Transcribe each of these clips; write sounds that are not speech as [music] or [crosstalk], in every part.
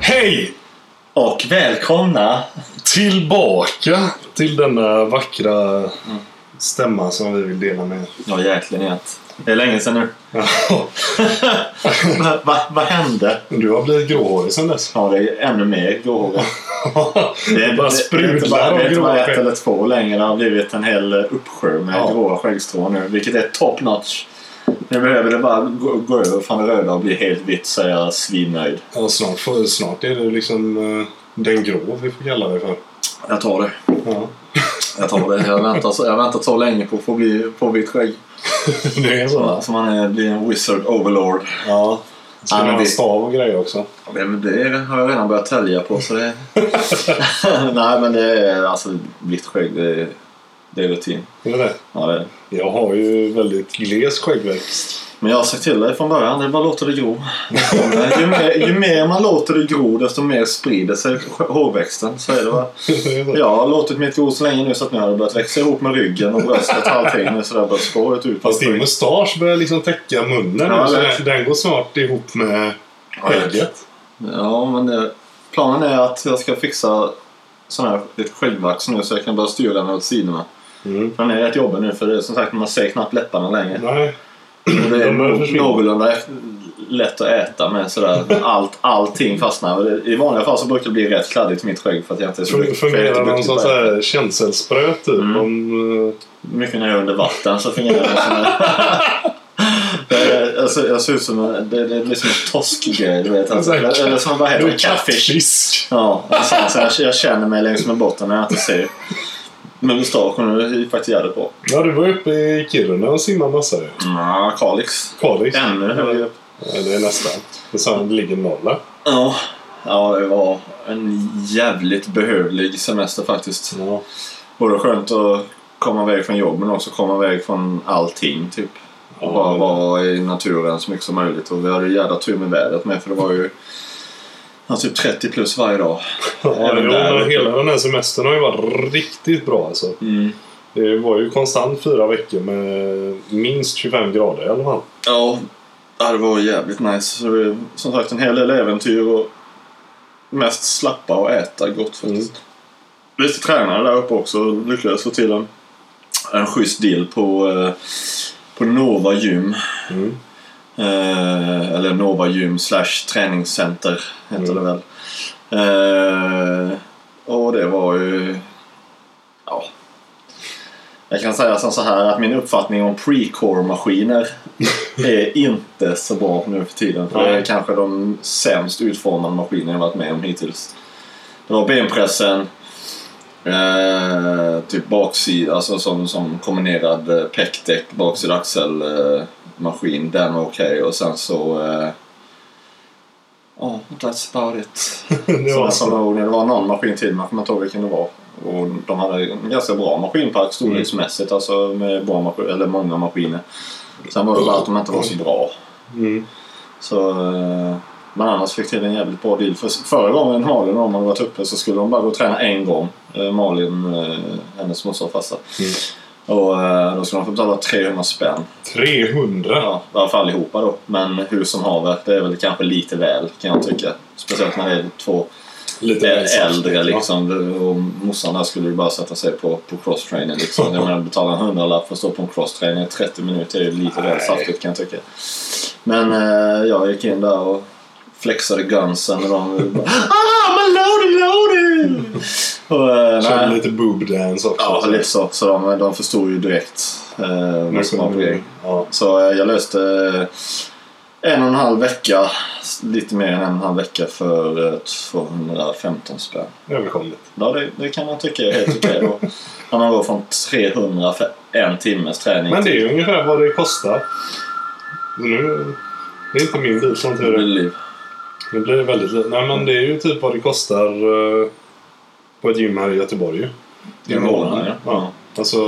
Hej! Och välkomna! Tillbaka till denna vackra stämma som vi vill dela med. Ja, jäklar net. Det är länge sedan nu. Vad [laughs] va, vad hände? du har blivit gråhårig sedan dess. Ja, det är ännu mer gråhåriga. [laughs] Det är, bara sprudlar av det är inte bara ett eller två längre. Det har blivit en hel uppsjö med Ja. gråa skäggstrån nu. Vilket är top notch. Nu behöver det bara gå, gå över från det röda och bli helt vitt så är jag svinnöjd. Ja, snart, får- snart är det liksom eh, den grå vi får kalla det för. Jag tar det. Ja. Jag tar det. Jag väntar så, jag väntar så länge på att få, bli, få vitt skägg. [laughs] Det är så. Så, så man är, blir en wizard overlord. Ja. Ska Ja, ni men ha stav och grejer också? Det, men det har jag redan börjat tälja på. Så det... [laughs] [laughs] Nej men det är alltså vitt skägg. Det är, det är rutin. Är det det? Ja, det är. Jag har ju väldigt gles skäggväxt. Men jag har sagt till dig från början. Det är bara låter det gro. [laughs] ju, mer, ju mer man låter det gro desto mer sprider sig hårväxten. Så är det va? [laughs] Jag har låtit mitt gro så länge nu så att nu har det börjat växa ihop med ryggen och bröstet och allting. Nu så det har börjat spåret ut. Fast din mustasch börjar liksom täcka munnen Ja, nu, så det- den- går snart ihop med skägget. Ja, men det, planen är att jag ska fixa sån här lite skäggvax nu så jag kan börja styra den åt sidorna. Mm. Den är rätt jobbig nu för det är som sagt man ser knappt läpparna längre. Nej. Och det är De någorlunda lätt att äta med sådär. Allt, allting fastnar. I vanliga fall så brukar det bli rätt kladdigt i mitt skägg för att jag inte är så duktig- är Fungerar någon duktig som på så det. här känselspröt typ? Mm. Om, eh, Mycket när jag är under vatten så fungerar det som en... [laughs] Är- alltså, jag ser ut som en, det, det blir som en toskgrej, du vet. Alltså, eller som vad heter det? är kattfisk. Ja, alltså, så jag, jag känner mig längs med botten när jag inte ser. Men mustaschen är faktiskt jävligt bra. Ja, du var uppe i Kiruna och simmade massa ju. Ja, Kalix. Kalix. Ännu högre upp. Ja, det är nästan. Det sa han, ligger norra. Ja. ja, det var en jävligt behövlig semester faktiskt. Ja. Både skönt att komma iväg från jobb men också komma iväg från allting typ. Och bara vara i naturen så mycket som möjligt. Och vi hade ju jävla tur med vädret med för det var ju ja, typ 30 plus varje dag. Ja, Även jo, där men hela den här semestern har ju varit riktigt bra alltså. Mm. Det var ju konstant fyra veckor med minst 25 grader i alla fall. Ja, det var jävligt nice. Så det, som sagt en hel del äventyr och mest slappa och äta gott faktiskt. Lite tränare där uppe också. Lyckades få till en, en schysst deal på, eh, på Nova Gym. Mm. Eh, eller Nova Gym slash träningscenter heter Mm. det väl. Eh, och det var ju... Ja. Jag kan säga som så här att min uppfattning om pre-core-maskiner [laughs] är inte så bra nu för tiden. För det är kanske de sämst utformade maskiner jag varit med om hittills. Det var benpressen, eh, typ baksida, alltså som, som kombinerad eh, pekdäck, baksida axel eh, maskin. Den var okej och sen så... eh, Ja, that's about it. [laughs] Det Som var så. nog, det var någon maskin till, jag kommer inte ihåg vilken det var. Och de hade en ganska bra maskinpark storleksmässigt, alltså med bra maskin, eller många maskiner. Sen var det bara att de inte var så bra. Mm. Så, eh, men annars fick till en jävligt bra deal. För förra gången Malin och de hade varit uppe så skulle de bara gå och träna en gång. Eh, Malin, eh, hennes morsa och farsa. Mm. Och eh, då skulle de få betala 300 spänn. 300? Ja, i alla fall allihopa då. Men hur som haver, det är väl kanske lite väl kan jag tycka. Speciellt när det är två Lite saftigt, äldre liksom. Och morsan där skulle ju bara sätta sig på, på crosstraining liksom. Jag menar betala en hundralapp för att stå på en crosstraining i 30 minuter är ju lite väl saftigt kan jag tycka. Men eh, jag gick in där och flexade gunsen och de bara [laughs] Ah! Och, eh, Körde nej. lite boob dance också. Ja, lite så. Så de, de förstod ju direkt eh, vad som var på. Ja. Så eh, jag löste eh, en och en halv vecka, lite mer än en och en halv vecka för eh, 215 spänn. Överkomligt. Ja, det, det kan man tycka är helt okej då. När man går från 300 för en timmes träning Men det är till ju ungefär vad det kostar. Nu, det är inte min bil som tur är. liv. Nu blir det väldigt lite. Nej men det är ju typ vad det kostar eh, på ett gym här i Göteborg ju. I månaden, ja. Ja. Alltså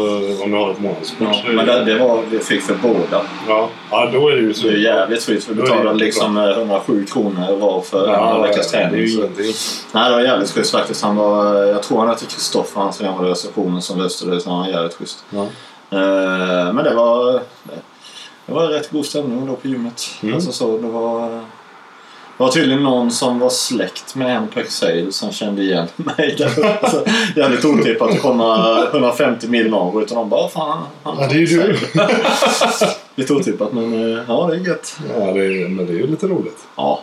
om du har ett månadskort. Ja, så men det, det var vi fick för båda. ja. ja, då är det ju Det är jävligt schysst. Vi betalade liksom eh, 107 kronor var för en Ja, veckas det är träning. ju Så. ingenting. Nej, det var jävligt schysst faktiskt. Han var, jag tror han hette Kristoffer, han som jobbade i receptionen som löste det. Så han var jävligt schysst. Ja. Eh, men det var, det var rätt god stämning då på gymmet. Mm. Alltså så, det var, det var tydligen någon som var släkt med en på Exhale som kände igen [laughs] mig där uppe. Så Jävligt otippat att komma 150 mil norrut och de bara fan. Han Ja, det är ju du. [laughs] Lite otippat men eh, ja det är gött. Ja, det är, men det är ju lite roligt. Ja.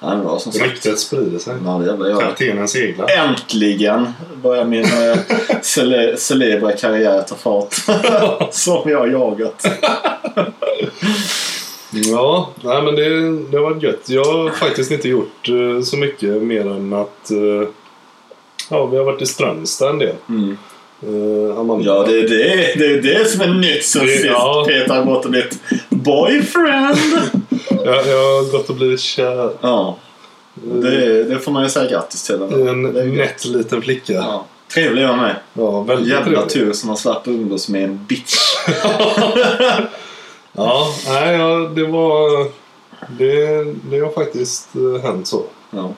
Ja, det var som sagt. Ryktet sprider sig. Ja, det jävla. Kaptenen seglar. Äntligen börjar min eh, [laughs] cele celebra karriär ta fart. som jag jagat. Ja, nej, men det, det har varit gött. Jag har faktiskt inte gjort eh, så mycket mer än att eh, ja, vi har varit i Strömstad en del. Mm. Eh, Amanda. Ja, det är det, det, är det som är nytt sen sist. ja. Peter har gått och blivit boyfriend. jag, jag har gått och blivit kär Ja, det, det får man ju säga grattis till. en Det är gött. nätt liten flicka. Ja, Ja. Trevlig jag med. väldigt Jävla trevlig. tur som man slapp umgås med en bitch. [laughs] [laughs] Ja, nej, ja, det var... Det, det har faktiskt eh, hänt så. Ja.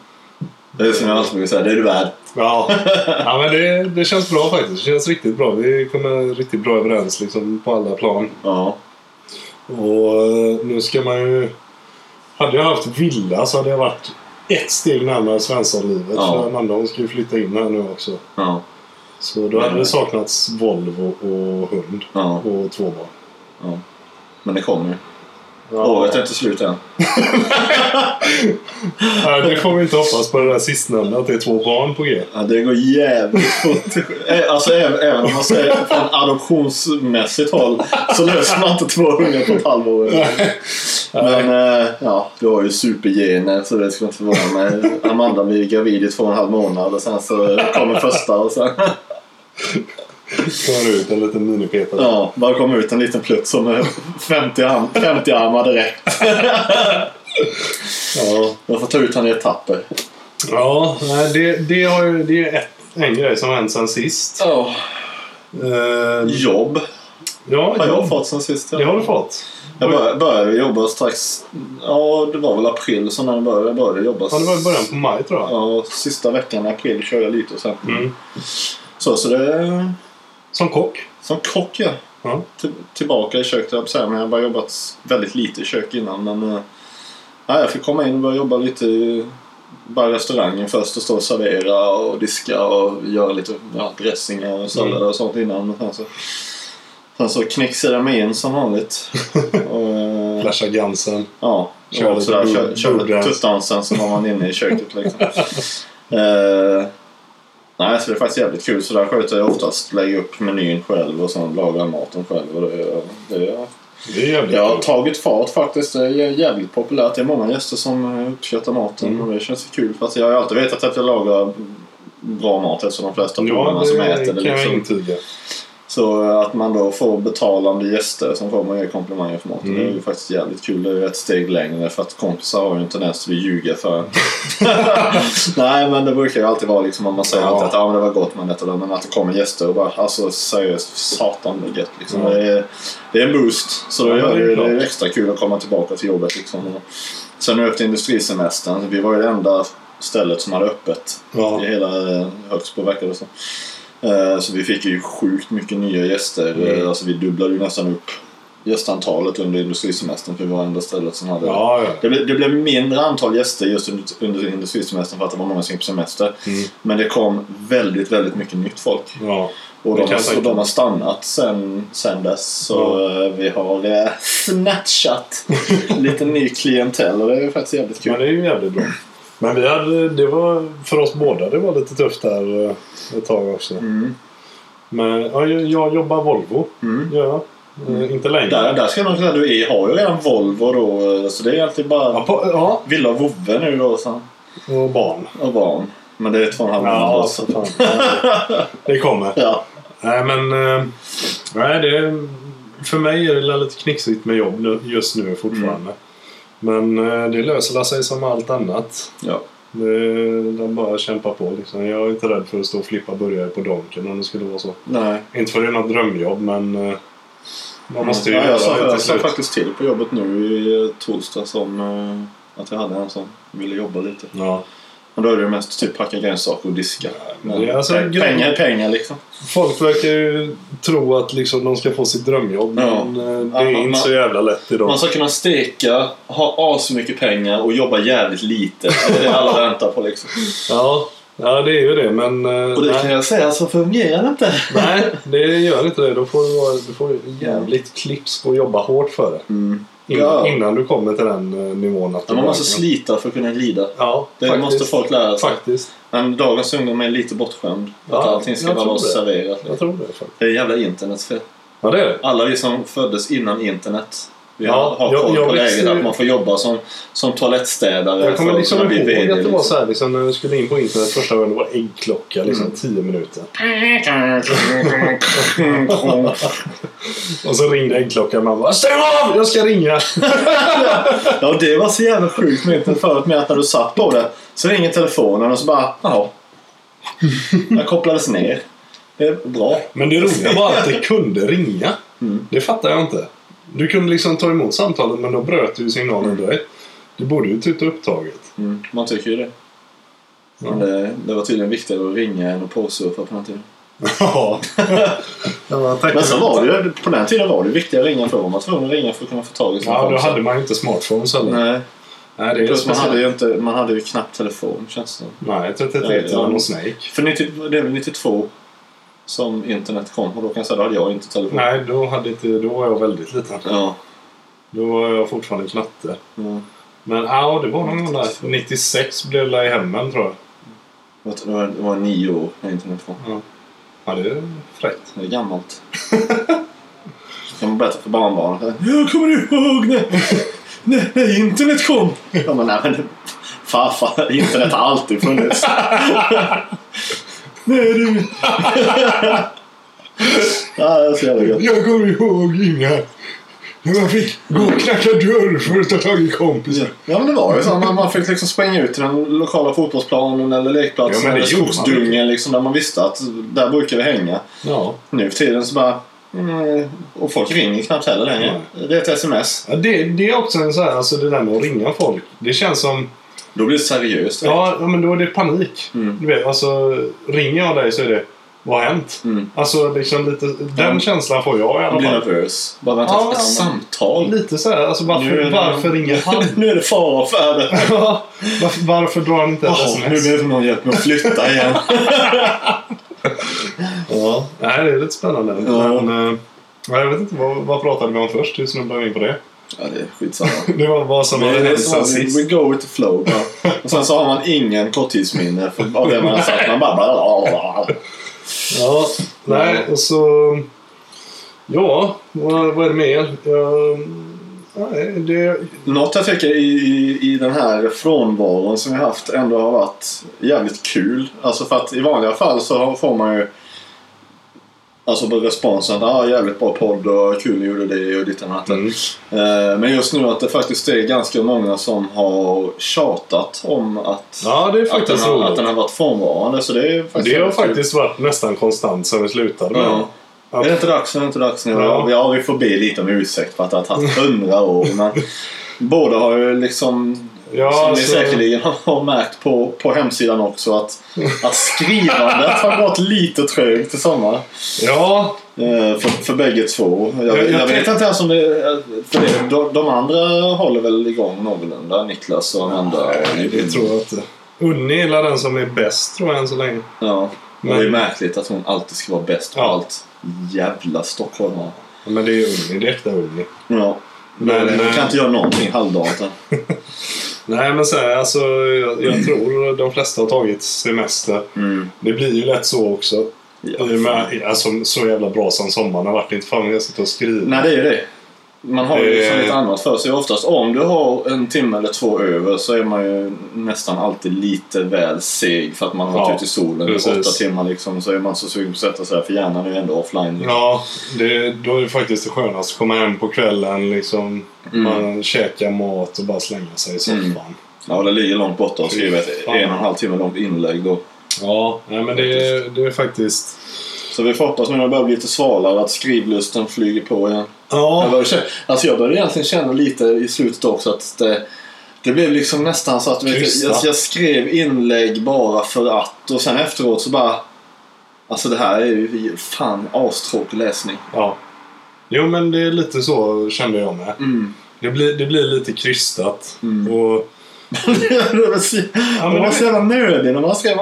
Det är som jag alltid brukar säga, det är du värd. Ja, [laughs] ja men det, det känns bra faktiskt. Det känns riktigt bra. Vi kommer riktigt bra överens liksom, på alla plan. Ja. Och eh, nu ska man ju... Hade jag haft villa så hade jag varit ett steg närmare Svenssonlivet. Ja. För Amanda hon ska ju flytta in här nu också. Ja. Så då hade det saknats Volvo och hund. Ja. Och två barn. ja. Men det kommer ju. Ja. Året är inte slut än. [laughs] Nej, det får vi inte hoppas på det där sistnämnda. Att det är två barn på G. Ja, det går jävligt fort. [laughs] Eh, Alltså även, även om man säger från adoptionsmässigt håll så löser man inte två ungar på ett halvår. Men eh, ja, du har ju supergener så det ska inte förvåna mig. Amanda blir gravid i två och en halv månad och sen så kommer första och sen [laughs] Tar ut en liten minipetare. ja, bara kommer ut en liten plutt som är 50, arm, 50 armar direkt. Ja, Jag får ta ut honom i etapper. ja nej, det, det, har ju, det är ett, en grej som har hänt sen sist. Ja. Eh, Jobb ja, har jag fått sen sist. Det har du fått. Jag började, började jobba strax, ja det var väl april så när jag började, jag började jobba. Ja, det var i början på maj tror jag. Ja, sista veckan i april körde jag lite och sen. Mm. Så, så det Som kock. som kock ja. Ja. Till, tillbaka i köket jag säga, men jag har bara jobbat väldigt lite i kök innan. Men äh, ja, jag fick komma in och börja jobba lite i bara restaurangen först och stå och servera och diska och göra lite ja, dressingar och sallader Mm. och sånt innan. Och sen så, sen så knixade jag mig in som vanligt. [laughs] och, äh, Flasha Gansen. Ja, sådär, körde borddans. tuttdansen så var man inne i köket liksom. [laughs] eh, nej, så det är faktiskt jävligt kul. Så där sköter jag oftast lägga upp menyn själv och sen laga maten själv. Och det, det, Det är jävligt jag har kul. tagit fart faktiskt. Det är jävligt populärt. Det är många gäster som eh, uppskattar maten Mm. och det känns kul. Fast jag har alltid vetat att jag lagar bra mat eftersom de flesta Ja, provarna det som äter kan det. jag Liksom. intyga. Så att man då får betalande gäster som kommer och ger komplimanger för maten. Mm. Det är ju faktiskt jävligt kul. Det är ju ett steg längre för att kompisar har ju en tendens till att ljuga för. [laughs] Nej men det brukar ju alltid vara liksom om man säger Ja. att ah, men det var gott men detta då. Men att det kommer gäster och bara alltså seriöst satan vad gött liksom. Ja. Det, är, det är en boost. Så då Ja, gör det är det, är extra kul att komma tillbaka till jobbet liksom. Och sen nu efter industrisemestern. Vi var ju det enda stället som hade öppet Ja. i hela eh, Högsbo verkar det som. Eh, Så vi fick ju sjukt mycket nya gäster. Mm. Eh, Alltså vi dubblade ju nästan upp gästantalet under industrisemestern för vi var enda stället som hade Ja, ja. det blev, det blev mindre antal gäster just under, under industrisemestern för att det var många som gick på semester. Mm. Men det kom väldigt, väldigt mycket nytt folk. ja. Och Det de, har, och de har stannat sen, sen dess. Så eh, vi har eh, snatchat lite ny klientell och det är faktiskt jävligt kul. Men det är ju jävligt bra. Men vi hade, det var för oss båda, det var lite tufft där eh, ett tag också. Mm. Men ja, jag, jobbar Volvo. Mm. Ja. Eh, inte längre. Där, där ska jag nog säga att du är, har ju redan Volvo då. eh, Så det är alltid bara Ja, på, ja, Villa och vovve nu då. Så, och barn. och barn. Men det är två och en halv Ja, månad. så fan. Ja, det kommer. Ja. Nej, men... Nej, det, för mig är det lite knixigt med jobb just nu fortfarande. Men eh, det löser sig som allt annat. ja. Det, den bara kämpar på liksom. Jag är inte rädd för att stå och flippa burgare på Donken om det skulle vara så. Nej. Inte för det är något drömjobb men eh, man måste ju ja, göra jag sa, det jag sa faktiskt till på jobbet nu i eh, torsdag som eh, att jag hade en som ville jobba lite. Ja. Och då är det mest typ packa grönsaker och diska. Men alltså grej- pengar är pengar liksom. Folk verkar ju tro att liksom de ska få sitt drömjobb. Ja. Men eh, det Ja, är man- inte så jävla lätt idag. Man ska kunna steka, ha asmycket pengar och jobba jävligt lite. Det är det alla väntar på liksom. [laughs] Ja, ja, det är ju det. Men eh, Och det nej, kan jag säga så fungerar det inte. nej, det gör inte det. Då får du, vara, du får jävligt klipsk och jobba hårt för det. Mm. Innan, Ja. innan du kommer till den eh, nivån att Ja, man måste slita för att kunna glida. Ja, Det faktiskt. måste folk lära sig. Faktiskt. Men dagens ungdom är lite bortskämd. Ja, att allting ska bara vara det. serverat. Jag tror det faktiskt. Det är jävla internets fel. Ja, det är det. Alla vi som föddes innan internet. Vi Ja, har jag- koll jag på läget att man får jobba som, som toalettstädare. Jag kommer liksom ihåg VD, att det var så här liksom, när du skulle in på internet första gången. Det var äggklocka liksom Mm. 10 minuter. [laughs] Och så ringde äggklockan. Man bara Stäng av! Jag ska ringa! [laughs] Ja, det var så jävla sjukt med internet förut med att när du satt på det så ringer telefonen och så bara, jaha. [laughs] Den kopplades ner. Det är bra. Men det roliga var att det kunde ringa. Mm. Det fattar jag inte. Du kunde liksom ta emot samtalet men då bröt du signalen direkt. Du borde ju tuta upptaget. Mm, man tycker ju det. Ja. Det, det var tydligen viktigare att ringa än att påsurfa på den tiden. Ja. [laughs] Men så var det ju, på den tiden var det viktigare att ringa för. Man var tvungen att ringa för att kunna få tag i sin Ja, då hade man ju inte smartphones heller. Nej, Nej, det är plus man hade, ju inte, man hade ju knappt telefon känns det. Nej, 33 Nej, till ja. och Snake. För 90, det är väl 92 som internet kom och då kan jag säga då hade jag inte telefon. Nej, då, hade inte, då var jag väldigt liten. Ja. Då var jag fortfarande knatte. ja. Men ja, det var någon där. 96 blev det i hemmen tror jag. Det var, det var nio år när internet kom. Ja, det är fräckt. Det är gammalt. Kan man berätta för barnbarnen. Jag kommer du ihåg när, när, när internet kom? Ja, men, nej, men, farfar, internet har alltid funnits. [laughs] nej du. [laughs] ja, det är så jävla gött. Jag kommer ihåg Inga. När man fick gå och knacka dörr för att ta tag i kompisar. Ja men det var ju så. Man, man fick liksom springa ut till den lokala fotbollsplanen eller lekplatsen Ja, men det eller skogsdungen liksom, där man visste att där brukar vi hänga. Ja. Nu för tiden så bara... Mm, och folk ringer knappt heller längre. Det är ett sms. ja det, det är också en så här, alltså det där med att ringa folk. Det känns som, Då blir det seriöst. ja ja, men då är det panik. Mm. Du vet, alltså ringer jag dig så är det, vad har hänt? Mm. Alltså liksom lite, den Ja. känslan får jag i alla blir fall. nervös. Bara vänta Ja, ett ja, samtal. Lite så här, alltså varför, Nu varför ringer han? nu är det fara och färde. [laughs] Varför, varför drar han inte ett nu sms? behöver någon hjälp med att flytta igen. [laughs] Ja, nej, det är lite spännande. Ja. Men, eh, jag vet inte, vad, vad pratade vi om först? Hur snubblade vi in på det? Ja, det är skitsamma. [laughs] Det var vad som var Det är hänt så, sen we sist. go with the flow bara. [laughs] Och sen så har man ingen korttidsminne för, av det man har sagt. Man bara... Bla, Ja, nej, och så... Ja, vad, vad är det mer? Ja, nej, det, Något jag tycker i, i, i den här frånvaron som vi haft ändå har varit jävligt kul. Alltså för att i vanliga fall så får man ju Alltså på responsen att ah, jävligt bra podd och kul ni gjorde det och ditt och datt. mm. Eh, Men just nu att det faktiskt är ganska många som har tjatat om att, Ja, det är att, den, faktiskt har, att roligt. den har varit frånvarande. Så det är faktiskt Det har faktiskt varit nästan konstant sen vi slutade med Ja. Att- Är det inte dags? Är det inte dags nu? Ja. ja, vi får be lite om ursäkt för att det har tagit hundra år. Men [laughs] båda har ju liksom, Ja, som ni alltså- säkerligen har märkt på, på hemsidan också, att, att skrivandet har gått lite trögt i sommar. Ja, Eh, för, för bägge två. Jag, Jag- jag, vet inte ens om det... För det de, de andra håller väl igång någorlunda. Niklas och Amanda. nej, det tror jag inte. Unni gillar den som är bäst tror jag än så länge. Ja. Men... Det är märkligt att hon alltid ska vara bäst på Ja. allt. Jävla stockholmare. Men det är Unni, det är äkta Unni. Ja. Men, Men, eh, kan inte göra någonting halvdant. [laughs] Nej, men så här, alltså, jag, jag [clears throat] tror de flesta har tagit semester. Mm. Det blir ju lätt så också. Ja, med, alltså, så jävla bra som sommaren har varit. Inte fan jag sitter och skriver. Nej, det är ju det. Man har ju liksom lite annat för sig. Oftast om du har en timme eller två över så är man ju nästan alltid lite väl seg för att man har varit Ja, ute i solen i åtta timmar liksom. Så är man så sugen på att sätta sig där för hjärnan är ju ändå offline. Liksom. Ja, det, då är det faktiskt det skönaste att komma hem på kvällen. Liksom, Mm. Man käkar mat och bara slänga sig i soffan. Mm. Ja, det ligger långt borta och skriver ett en och en halv timme långt inlägg då. Ja, nej, men det, är- det är faktiskt... Så vi får hoppas nu när det börjar bli lite svalare att skrivlusten flyger på igen. Jag, Ja, börjar känna, alltså jag började egentligen känna lite i slutet också att det, Det blev liksom nästan så att vet, jag, jag skrev inlägg bara för att och sen efteråt så bara... Alltså det här är ju fan astråkig läsning. Ja. Jo, men det är lite så kände jag med. Mm. Det blir, det blir lite krystat. Mm. Och, det var så, men man var det- så jävla nödig när man skrev.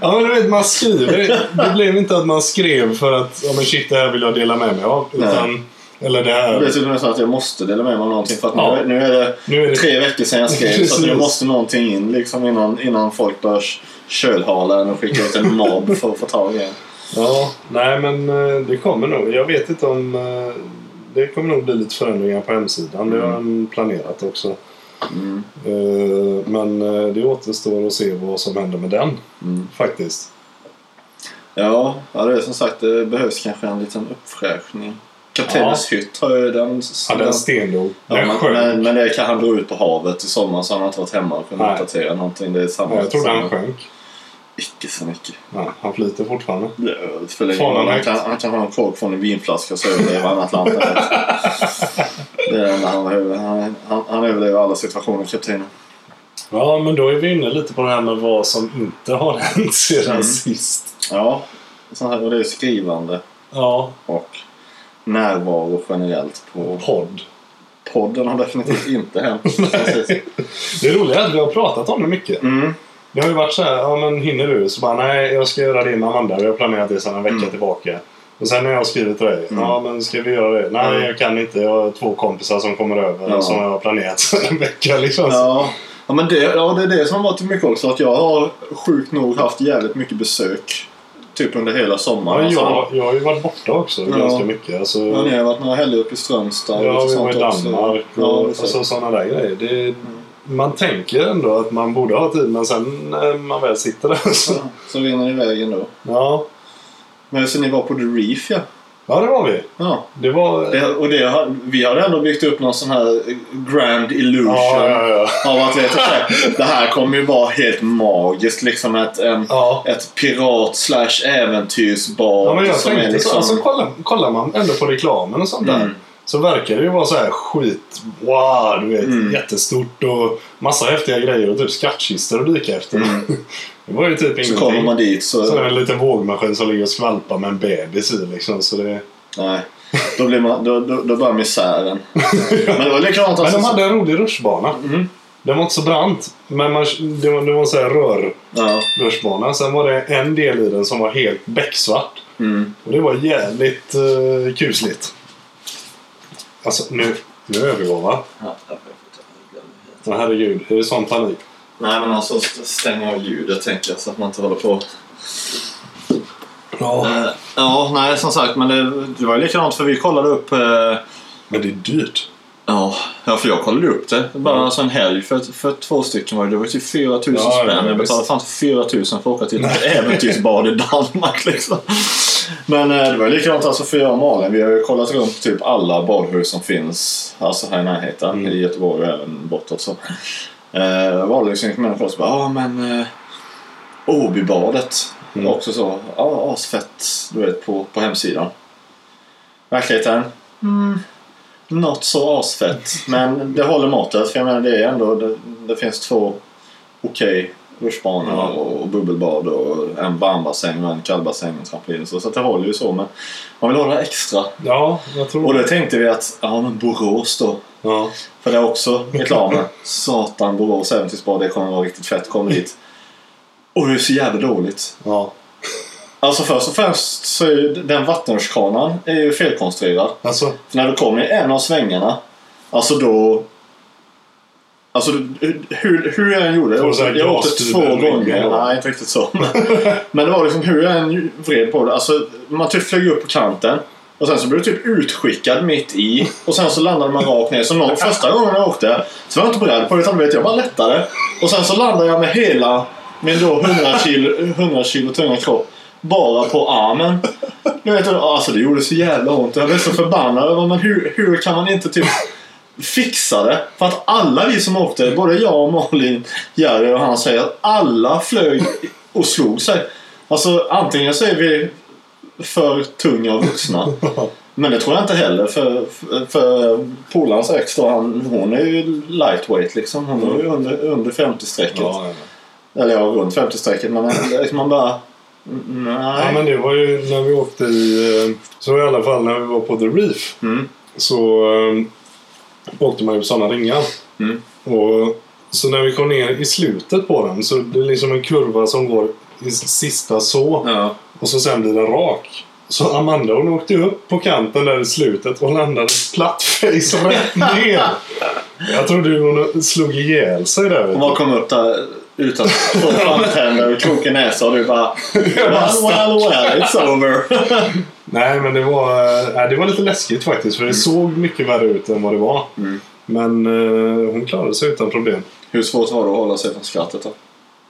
ja, men du vet, man skriver. Det blev inte att man skrev för att ja, men shit, det här vill jag dela med mig av. Utan, eller det Det här. till och med så att jag måste dela med mig av någonting för att Ja. nu, nu är det Nu är det tre veckor sedan jag skrev så att nu måste någonting in liksom innan, innan folk börjar kölhala en och skicka ut en mobb för att få tag i en. Ja, nej men eh, det kommer nog. Jag vet inte om... Det kommer nog bli lite förändringar på hemsidan. Det har han planerat också. Mm. Eh, Men eh, det återstår att se vad som händer med den. Mm. Faktiskt. Ja, ja, det är som sagt det behövs kanske en liten uppfräschning. Kaptenens hytt har ju den... Ja, den stendog. Ja, Den men, sjönk. men, men det kan han dra ut på havet i sommar så han har inte varit hemma och kunnat uppdatera någonting. Det är samma. Ja, jag trodde han sjönk. Icke så mycket. Ja, han flyter fortfarande. Det spelar ingen roll. han kan, han kan ha en kork från en vinflaska så överlever han Atlanten. [laughs] det är det han. Han, han, han överlever alla situationer, kaptenen. Ja, men då är vi inne lite på det här med vad som inte har [laughs] hänt sedan Mm. sist. Ja, så här, och det är skrivande Ja, och närvaro generellt på podd. podden har definitivt inte hänt. [laughs] Det är att vi har pratat om det mycket. Mm. Det har ju varit så här, ja men hinner du? Så bara, nej jag ska göra det med Amanda. Vi har planerat det sedan en vecka Mm. tillbaka. Och sen när jag skrivit till dig, Mm. ja men ska vi göra det? Nej Mm. jag kan inte, jag har två kompisar som kommer över Ja. som jag har planerat sedan [laughs] en vecka liksom. Ja. Ja, men det, ja, det är det som har varit mycket också. Att jag har sjukt nog haft jävligt mycket besök. Typ under hela Ja, sommaren. Alltså, jag, jag har ju varit borta också Ja. ganska mycket. Alltså, Ja, ni har varit några helger uppe i Strömstad. Ja, vi var i också. Danmark och Ja, alltså, sådana där grejer. Det, man tänker ändå att man borde ha tid men sen när man väl sitter där så... Ja, så rinner iväg ändå. Ja, Men så ni var på The Reef ja. ja det var vi. ja. Det var... Det, och det, vi hade ändå byggt upp någon sån här grand illusion. Ja, ja, ja. Av att vet det här kommer ju vara helt magiskt. Liksom ett, en, ja. ett pirat slash äventyrsbad. Ja, men jag som tänkte är liksom... så. Alltså, kollar, kollar man ändå på reklamen och sånt där. Mm. Så verkar det ju vara så här skit, wow, du vet, Mm. jättestort och massa häftiga grejer och typ skattkistor att dyka efter. Mm. [laughs] Det var ju typ Så ingenting. kommer man dit så... Så är det en liten vågmaskin som ligger och skvalpar med en bebis i liksom. Så det... Nej. Då, blir man, då, då, då börjar misären. [laughs] Men det var likadant Men alltså. de hade en rolig rutschbana. Mm. Den var inte så brant. Men man, det var, det var en sån här rör Ja. rutschbana. Sen var det en del i den som var helt becksvart. Mm. Och det var jävligt uh, kusligt. Alltså nu, nu övergår va? Ja, herregud, är det sån panik? Nej men alltså stäng av ljudet tänker jag så att man inte håller på. Ja. Eh, ja, nej som sagt men det, det var ju likadant för vi kollade upp eh, Men det är dyrt. Ja, ja, för jag kollade upp det. Bara alltså en helg för, för två stycken var det. Det var ju typ 4 000 Ja, spänn. Jag betalade fan 4 000 för att åka till ett äventyrsbad i Danmark liksom. Men eh, det var likadant alltså för jag och Malin. Vi har ju kollat runt typ alla badhus som finns alltså här i närheten. Mm. I Göteborg och även bortåt så. Eh, var det liksom människor som bara ja men eh, Åbybadet. Mm. Också så. Ja, asfett du vet på, på hemsidan. Verkligheten? Mm. Not så asfett. Men det håller måttet. För jag menar det är ändå, det, det finns två okej rutschbanor Ja. och, och bubbelbad och en varmbassäng och en kallbassäng och trampolin. Så, så det håller ju så. Men man vill ha det extra. Ja, jag tror Och då tänkte vi att, ja men Borås då. Ja. För det är också reklamen. Satan Borås äventyrsbad, det kommer vara riktigt fett. Kommer dit. Och det är så jävla dåligt. ja. Alltså först och främst så är ju den vattenrutschkanan är ju felkonstruerad. Alltså, För när du kommer i en av svängarna, alltså då... Alltså hur, hur jag än gjorde, du här jag åkte glastyg två gånger. Nej, inte riktigt så. [laughs] Men det var liksom hur jag än vred på det. Alltså man typ flög upp på kanten. Och sen så blev du typ utskickad mitt i. Och sen så landade man rakt ner. Så någon, första gången jag åkte så var jag inte beredd på det. Utan vet jag bara lättade. Och sen så landade jag med hela min då 100 kilo, 100 kilo tunga kropp. Bara på armen. Jag vet, alltså det gjorde så jävla ont. Jag blev så förbannad. Men hur, hur kan man inte typ fixa det? För att alla vi som åkte, både jag och Malin, Jerry och han säger att alla flög och slog sig. Alltså antingen så är vi för tunga och vuxna. [laughs] Men det tror jag inte heller för, för, för polarns ex då, han, hon är ju lightweight liksom. Hon är ju under, under 50-strecket. Ja, ja. Eller ja, runt 50-strecket. Men liksom man bara... Nej. ja, men det var ju när vi åkte i... eh, Så i alla fall när vi var på The Reef. Mm. Så eh, åkte man ju på sådana ringar. Mm. Och så när vi kom ner i slutet på den så det är liksom en kurva som går i sista så. Ja. Och så sen blir den rak. Så Amanda hon åkte upp på kanten där i slutet och landade platt [laughs] face rätt ner. Jag trodde hon slog ihjäl sig där. Hon bara kom upp där utan två framtänder och krokig näsa och du bara... [laughs] Well, well, well, it's over. [laughs] Nej men det var, äh, det var lite läskigt faktiskt för det såg mycket värre ut än vad det var. Mm. Men eh, hon klarade sig utan problem. Hur svårt var det att hålla sig från skrattet då?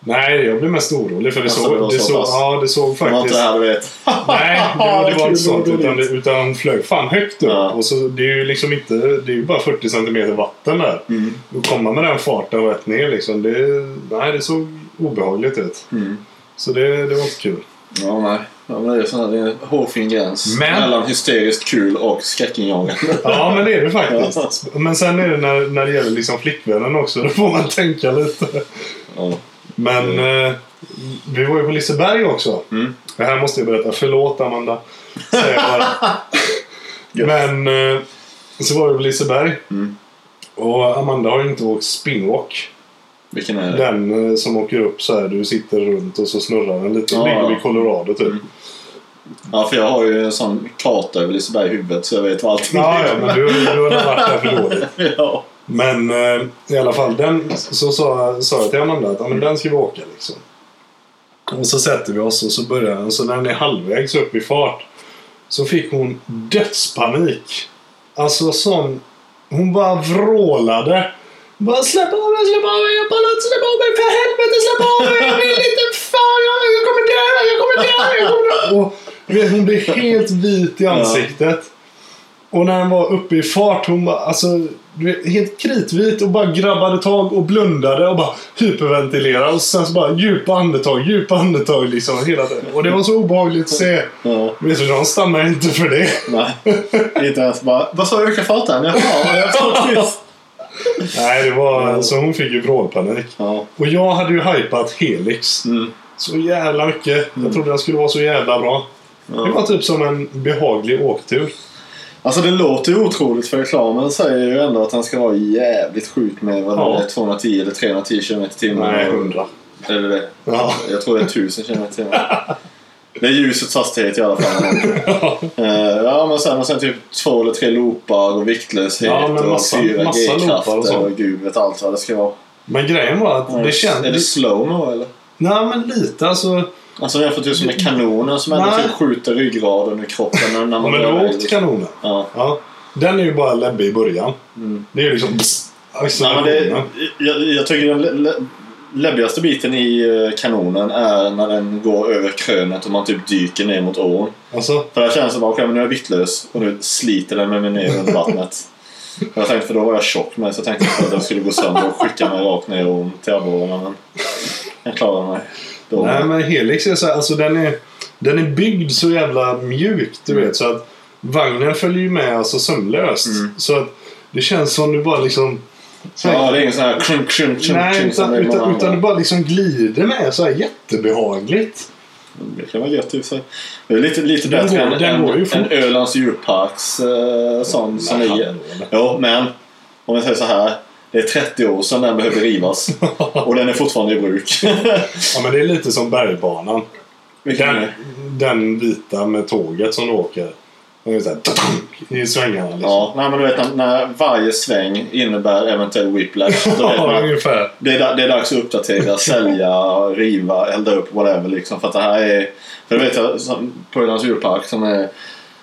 Nej, jag blev mest orolig för det Alltså, såg, det det så såg, ja, det såg Det var inte faktiskt... det här du vet. [laughs] Nej, det var, det var inte sånt. Utan, utan hon flög fan högt upp. Ja. Och så, det är ju liksom inte... Det är ju bara 40 centimeter vatten där. Mm. Och komma med den farten rätt ner liksom. Det, nej, det såg obehagligt ut. Mm. Så det, det var inte kul. Ja, nej. Ja, men det är, sån här, det är en hårfin gräns Men- mellan hysteriskt kul och skräckinjagande. Ja, men det är det faktiskt. Men sen är det när, när det gäller liksom flickvännen också. [laughs] Då får man tänka lite. Ja. Men eh, vi var ju på Liseberg också. Mm. Det här måste jag berätta. Förlåt Amanda. [laughs] Men eh, så var vi på Liseberg. Mm. Och Amanda har ju inte åkt spinwalk. Vilken är det? Den eh, som åker upp så här. Du sitter runt och så snurrar den lite. Den ligger ja. vid Colorado typ. Mm. Ja, för jag har ju en sån karta över Liseberg i huvudet så jag vet vad allting Ja, ja, men du, du har varit där för dåligt. [laughs] ja. Men eh, i alla fall, den, så sa, sa jag till Amanda att ja, men den ska vi åka liksom. Och så sätter vi oss och så börjar den. Så när den är halvvägs upp i fart så fick hon dödspanik. Alltså sån... Hon bara vrålade. Bara släpp av mig, släpp av mig, jag inte, släpp av mig, för helvete släpp av mig, jag vill inte, fan jag, jag kommer dö, jag kommer dö, jag kommer dö. [laughs] Och vet, hon blev helt vit i ansiktet. Och när den var uppe i fart, hon bara, alltså, vet, helt kritvit och bara grabbade tag och blundade och bara hyperventilerade. Och sen så bara djupa andetag, djupa andetag liksom hela tiden. Och det var så obehagligt att se. ja. Vet du, de stannar inte för det. Nej. inte ens bara... Vad sa du? Öka farten? Jaha, jag tror precis. [laughs] [laughs] Nej, det var, så hon fick ju vrålpanik. Ja. Och jag hade ju hypat Helix. Mm. Så jävla mycket. Jag trodde den skulle vara så jävla bra. Det var Ja. typ som en behaglig åktur. Alltså det låter ju otroligt för reklamen säger ju ändå att den ska vara jävligt sjuk med vad Ja. det är, 210 eller 310 km i timmen. Nej, 100. Eller det. Ja. Jag tror det är 1000 km i timmen. [laughs] Det är ljusets hastighet i alla fall. [laughs] Eh, ja, men sen, och sen typ två eller tre loopar och viktlöshet Ja, men och massa- fyra massa och G-krafter så. och gud vet allt vad det ska vara. Men grejen var att det kändes... Är det slowmo eller? Nej, men lite alltså. Alltså jämfört som med kanonen som ändå Nej. typ skjuter ryggraden ur kroppen när man men du åkt liksom. kanonen. Ja. Ja. Den är ju bara läbbig i början. Mm. Det är ju liksom... Pss, Nej, men det, jag, jag tycker den läbbigaste biten i eh, kanonen är när den går över krönet och man typ dyker ner mot ån. Alltså, För där känns det bara, okej men nu är jag vittlös och nu sliter den med mig ner under vattnet. [laughs] Jag tänkte, för då var jag tjock med så jag tänkte att den skulle gå sönder och skicka mig rakt ner ån till abborrarna men jag klarade mig. Då. nej men Helix är så här, alltså den är, den är byggd så jävla mjukt, du vet. Så att vagnen följer ju med alltså sömlöst. Mm. Så att det känns som du bara liksom... Så Ja, det är ingen sån här krunk, krunk, krunk, nej, krunk som utan, det utan, utan andra. bara liksom glider med så här jättebehagligt. Det kan vara gött i sig. Det är lite, lite Den bättre går- än, fort. än Ölands djurparks eh, sån som Nej, är... Jo, men om jag säger så här. Det är 30 år sedan den behövde rivas. [laughs] och den är fortfarande i bruk. [laughs] Ja men det är lite som bergbanan. Den, den vita med tåget som du åker. Den är så här, I svängarna liksom. Ja, nej, men du vet när, varje sväng innebär eventuell whiplash. [laughs] Ja, ungefär. det, är, det är dags att uppdatera, [laughs] sälja, riva, elda upp, whatever. Liksom, för att det här är... För det vet jag Ölands djurpark som är...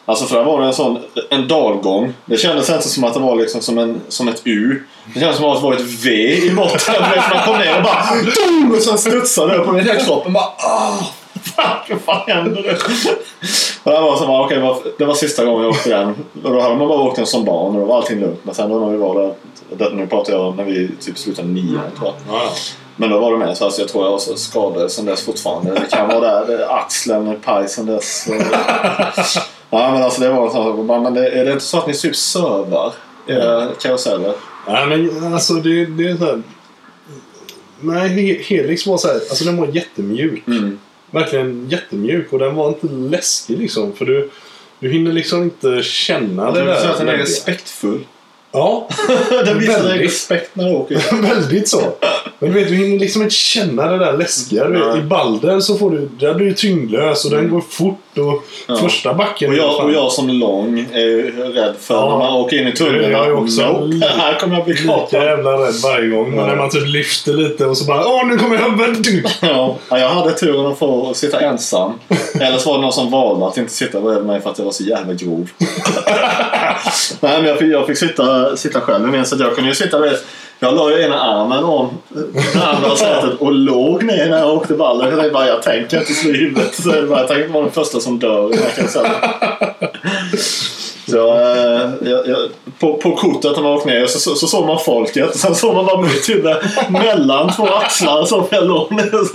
Alltså för där var det en sån en dalgång. Det kändes inte som att det var liksom som, en, som ett U. Det kändes som att det var ett V i botten. [laughs] Man kom ner och bara... Dum! Och sen studsade det upp och hela kroppen bara... Ah, vad fan händer det? Och det var så bara, okej, det, var, sista gången jag åkte den. Och då hade man bara åkt den som barn och då var allting lugnt. Men sen då när vi var där... Det, nu pratar jag om när vi typ slutade nian tror jag. Ja. Men då var det med så alltså, jag tror jag har så skador sen dess fortfarande. Det kan vara där, det är axeln, paj sen dess. Ja, men alltså det var sak. Men det, är det inte så att ni typ servar era karuseller? Nej, men alltså det, det är så här... Nej, He- Helix var så här, alltså den var jättemjuk. Mm. Verkligen jättemjuk och den var inte läskig liksom. För du, du hinner liksom inte känna det där. att den är respektfull. Ja, [laughs] den visar dig Väldigt. respekt när du åker. [laughs] väldigt så. Men du vet, du hinner liksom inte känna det där läskiga. Du vet. I Balder så får du, där blir du tyngdlös och den går fort. Och Ja. första backen... Och jag, och jag som lång är rädd för Ja. när man åker in i tunneln. Jag är också nope, lika- [laughs] här kommer jag bli Lika kapad. jävla rädd varje gång. Men Ja. när man typ lyfter lite och så bara Åh, nu kommer jag! [laughs] Ja, ja, jag hade turen att få sitta ensam. Eller så var det någon som valde att inte sitta bredvid mig för att jag var så jävla grov. [laughs] Nej, men jag fick, jag fick sitta, sitta själv. Jag minns att jag kunde ju sitta vid jag la ju ena armen om det andra sätet och låg ner när jag åkte ballen. Jag tänkte bara, jag tänker inte slå i huvudet. Så jag, bara, jag tänkte vara den första som dör i. Så eh, jag, jag, på, på kortet när man åkte ner så, så, så såg man folket. Sen såg man bara mitt huvud mellan två axlar som jag låg ner.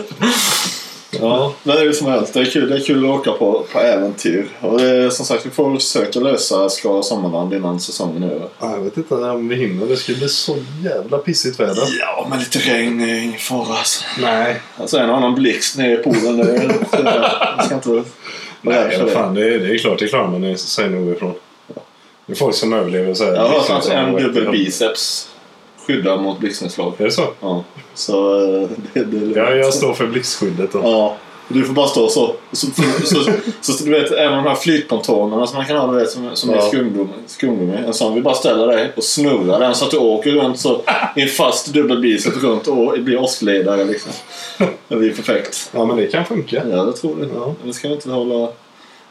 Ja. Men det är som helst. Det är kul, det är kul att åka på, på äventyr. Och det är, som sagt, vi får försöka lösa Skara Sommarland innan säsongen är över. Ja, Jag vet inte om vi hinner. Det ska bli så jävla pissigt väder. Ja, men lite regn är ingen fara alltså. Nej. Alltså en annan blixt nere i poolen. Det, är- ska inte vara Nej, vad det. fan. Det är, det är klart det klarar man sig nog ifrån. Det är folk som överlever så här. Jag har hört att en dubbel biceps skyddar mot blixtnedslag. Är det så? Ja. Så eh, det, det Ja, jag står för blixtskyddet då. Ja. Du får bara stå så. Så, så, så, så du vet, en av de här flytpontonerna som man kan ha du vet, som, som är Ja. skumgummi. skumgummi. En sån. Vi bara ställer dig och snurrar den så att du åker runt så i en fast dubbel bicep runt och blir åskledare liksom. Det blir perfekt. Ja, men det kan funka. Ja, det tror jag. Ja. Det ska vi inte hålla...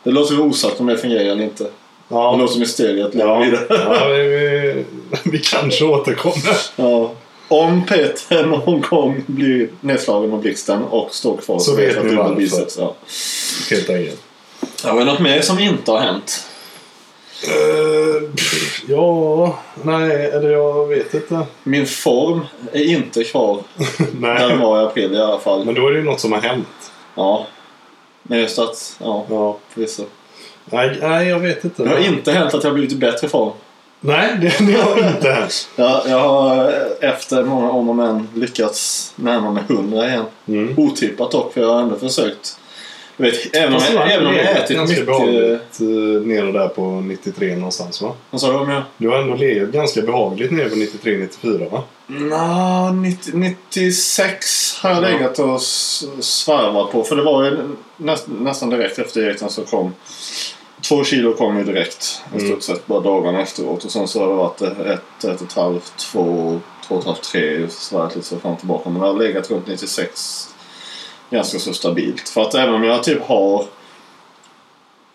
Det låter osagt om det fungerar eller inte. Ja, låter mysteriet lever ja, [laughs] vidare. ja vi, vi, vi kanske återkommer. Ja. Om Peter någon gång blir nedslagen av blixten och står kvar Så vet ni varför. biceps. Ja. Helt enkelt. Ja, men något mer som inte har hänt? Uh, pff, ja, nej, eller jag vet inte. Min form är inte kvar [laughs] där den nej. var i april i alla fall. Men då är det ju något som har hänt. Ja. Men just att, ja, Ja. förvisso. Nej, nej, jag vet inte. Det har inte hänt att jag har blivit i bättre form. Nej, [laughs] det, det har inte hänt. Jag, jag har eh, efter många om och men lyckats närma mig 100 igen. Mm. Otippat dock, för jag har ändå försökt. Du vet, även om jag, även om jag ätit ganska mycket... behagligt eh, nere där på 93 någonstans va? Vad sa du om jag? Du har ändå legat ganska behagligt nere på 93-94 va? 90, 96 har jag Ja. legat och svarvat på. För det var ju näst, nästan direkt efter Eriksson så kom Två kilo kom ju direkt i Mm. stort sett bara dagarna efteråt. Och sen så har det varit ett, ett, och ett halvt, två, två och ett halvt, tre. Svarat lite så fram och tillbaka. Men det har legat runt 96 ganska så stabilt. För att även om jag typ har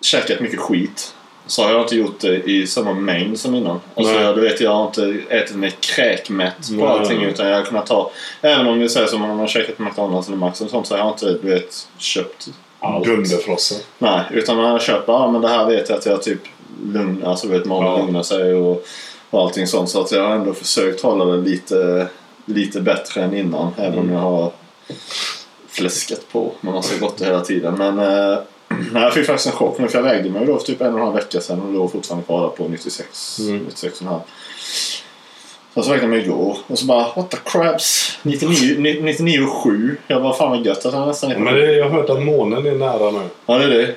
käkat mycket skit så har jag inte gjort det i samma mängd som innan. Alltså, jag, du vet, jag har inte ätit mig kräkmätt på Nej. allting utan jag har kunnat ta Även om vi säger som om man har käkat McDonalds eller Max och sånt så har jag inte du vet, köpt allt. Dunderfrossen. Nej, utan man köper, ja men det här vet jag att jag typ lugnar, alltså vet magen Ja. lugnar sig och, och allting sånt. Så att jag har ändå försökt hålla det lite, lite bättre än innan. Även om Mm. jag har fläskat på med massa gott hela tiden. Men eh, [clears throat] nej, jag fick faktiskt en chock nu för jag vägde mig då för typ en och en halv vecka sedan och då fortfarande kvar på 96, Mm. 96,5. Sen så vägde jag mig igår och så bara what the crabs 99 ni- 99,7. Jag bara fan vad gött att jag nästan är Ja, på men det, jag har hört att månen är nära nu. Ja det är det.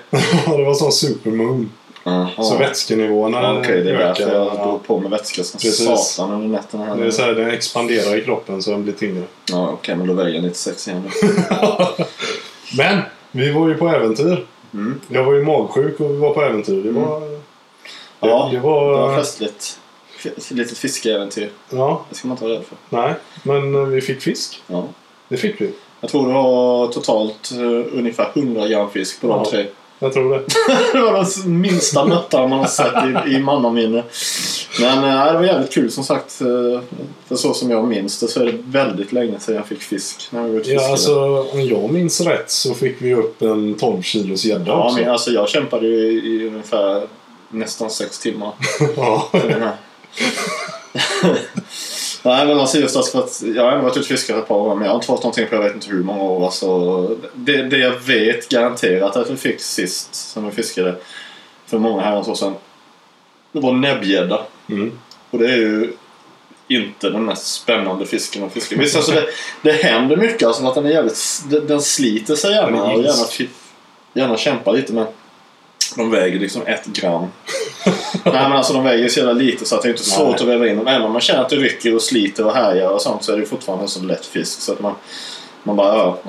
[laughs] det var sån supermoon. Jaha. Så vätskenivåerna Ja, Okej, det är därför jag Ja. drog på med vätska som Precis. satan under nätterna. Här. Det är så här, den expanderar i kroppen så den blir tyngre. Ja, okej, men då väger jag 96 igen. [laughs] Men vi var ju på äventyr. Mm. Jag var ju magsjuk och vi var på äventyr. Det var... Ja, det det var var... festligt. F- Litet fiskeäventyr. Ja, Det ska man inte vara rädd för. nej. Men eh, vi fick fisk. Ja. Det fick vi. Jag tror det var totalt uh, ungefär 100 gram fisk på de Ja. tre. Jag tror det. [laughs] det var den minsta nötterna man har sett i, i mannaminne. Men uh, det var jävligt kul som sagt. För så som jag minns det så är det väldigt länge sedan jag fick fisk. När jag var Ja, alltså, om jag minns rätt så fick vi upp en 12 kilos gädda Ja, också. men alltså jag kämpade ju i, i ungefär nästan sex timmar. [laughs] Ja. Nej men alltså just alltså för att jag har ändå varit ute och fiskat ett par år men jag har inte fått någonting på jag vet inte hur många år. Alltså, det, det jag vet garanterat att vi fick sist som vi fiskade för många herrans år sedan. Det var näbbgädda. Mm. Och det är ju inte den mest spännande fisken att fiska. Visst, alltså det, det händer mycket. Alltså att den, är jävligt, den, sliter sig gärna är och gärna, gärna kämpar lite men de väger liksom ett gram. [laughs] Nej men alltså de väger så jävla lite så att det är inte Nej. svårt att väva in dem. Även om man känner att det rycker och sliter och härjar och sånt så är det fortfarande en så lätt fisk så att man, man bara ja,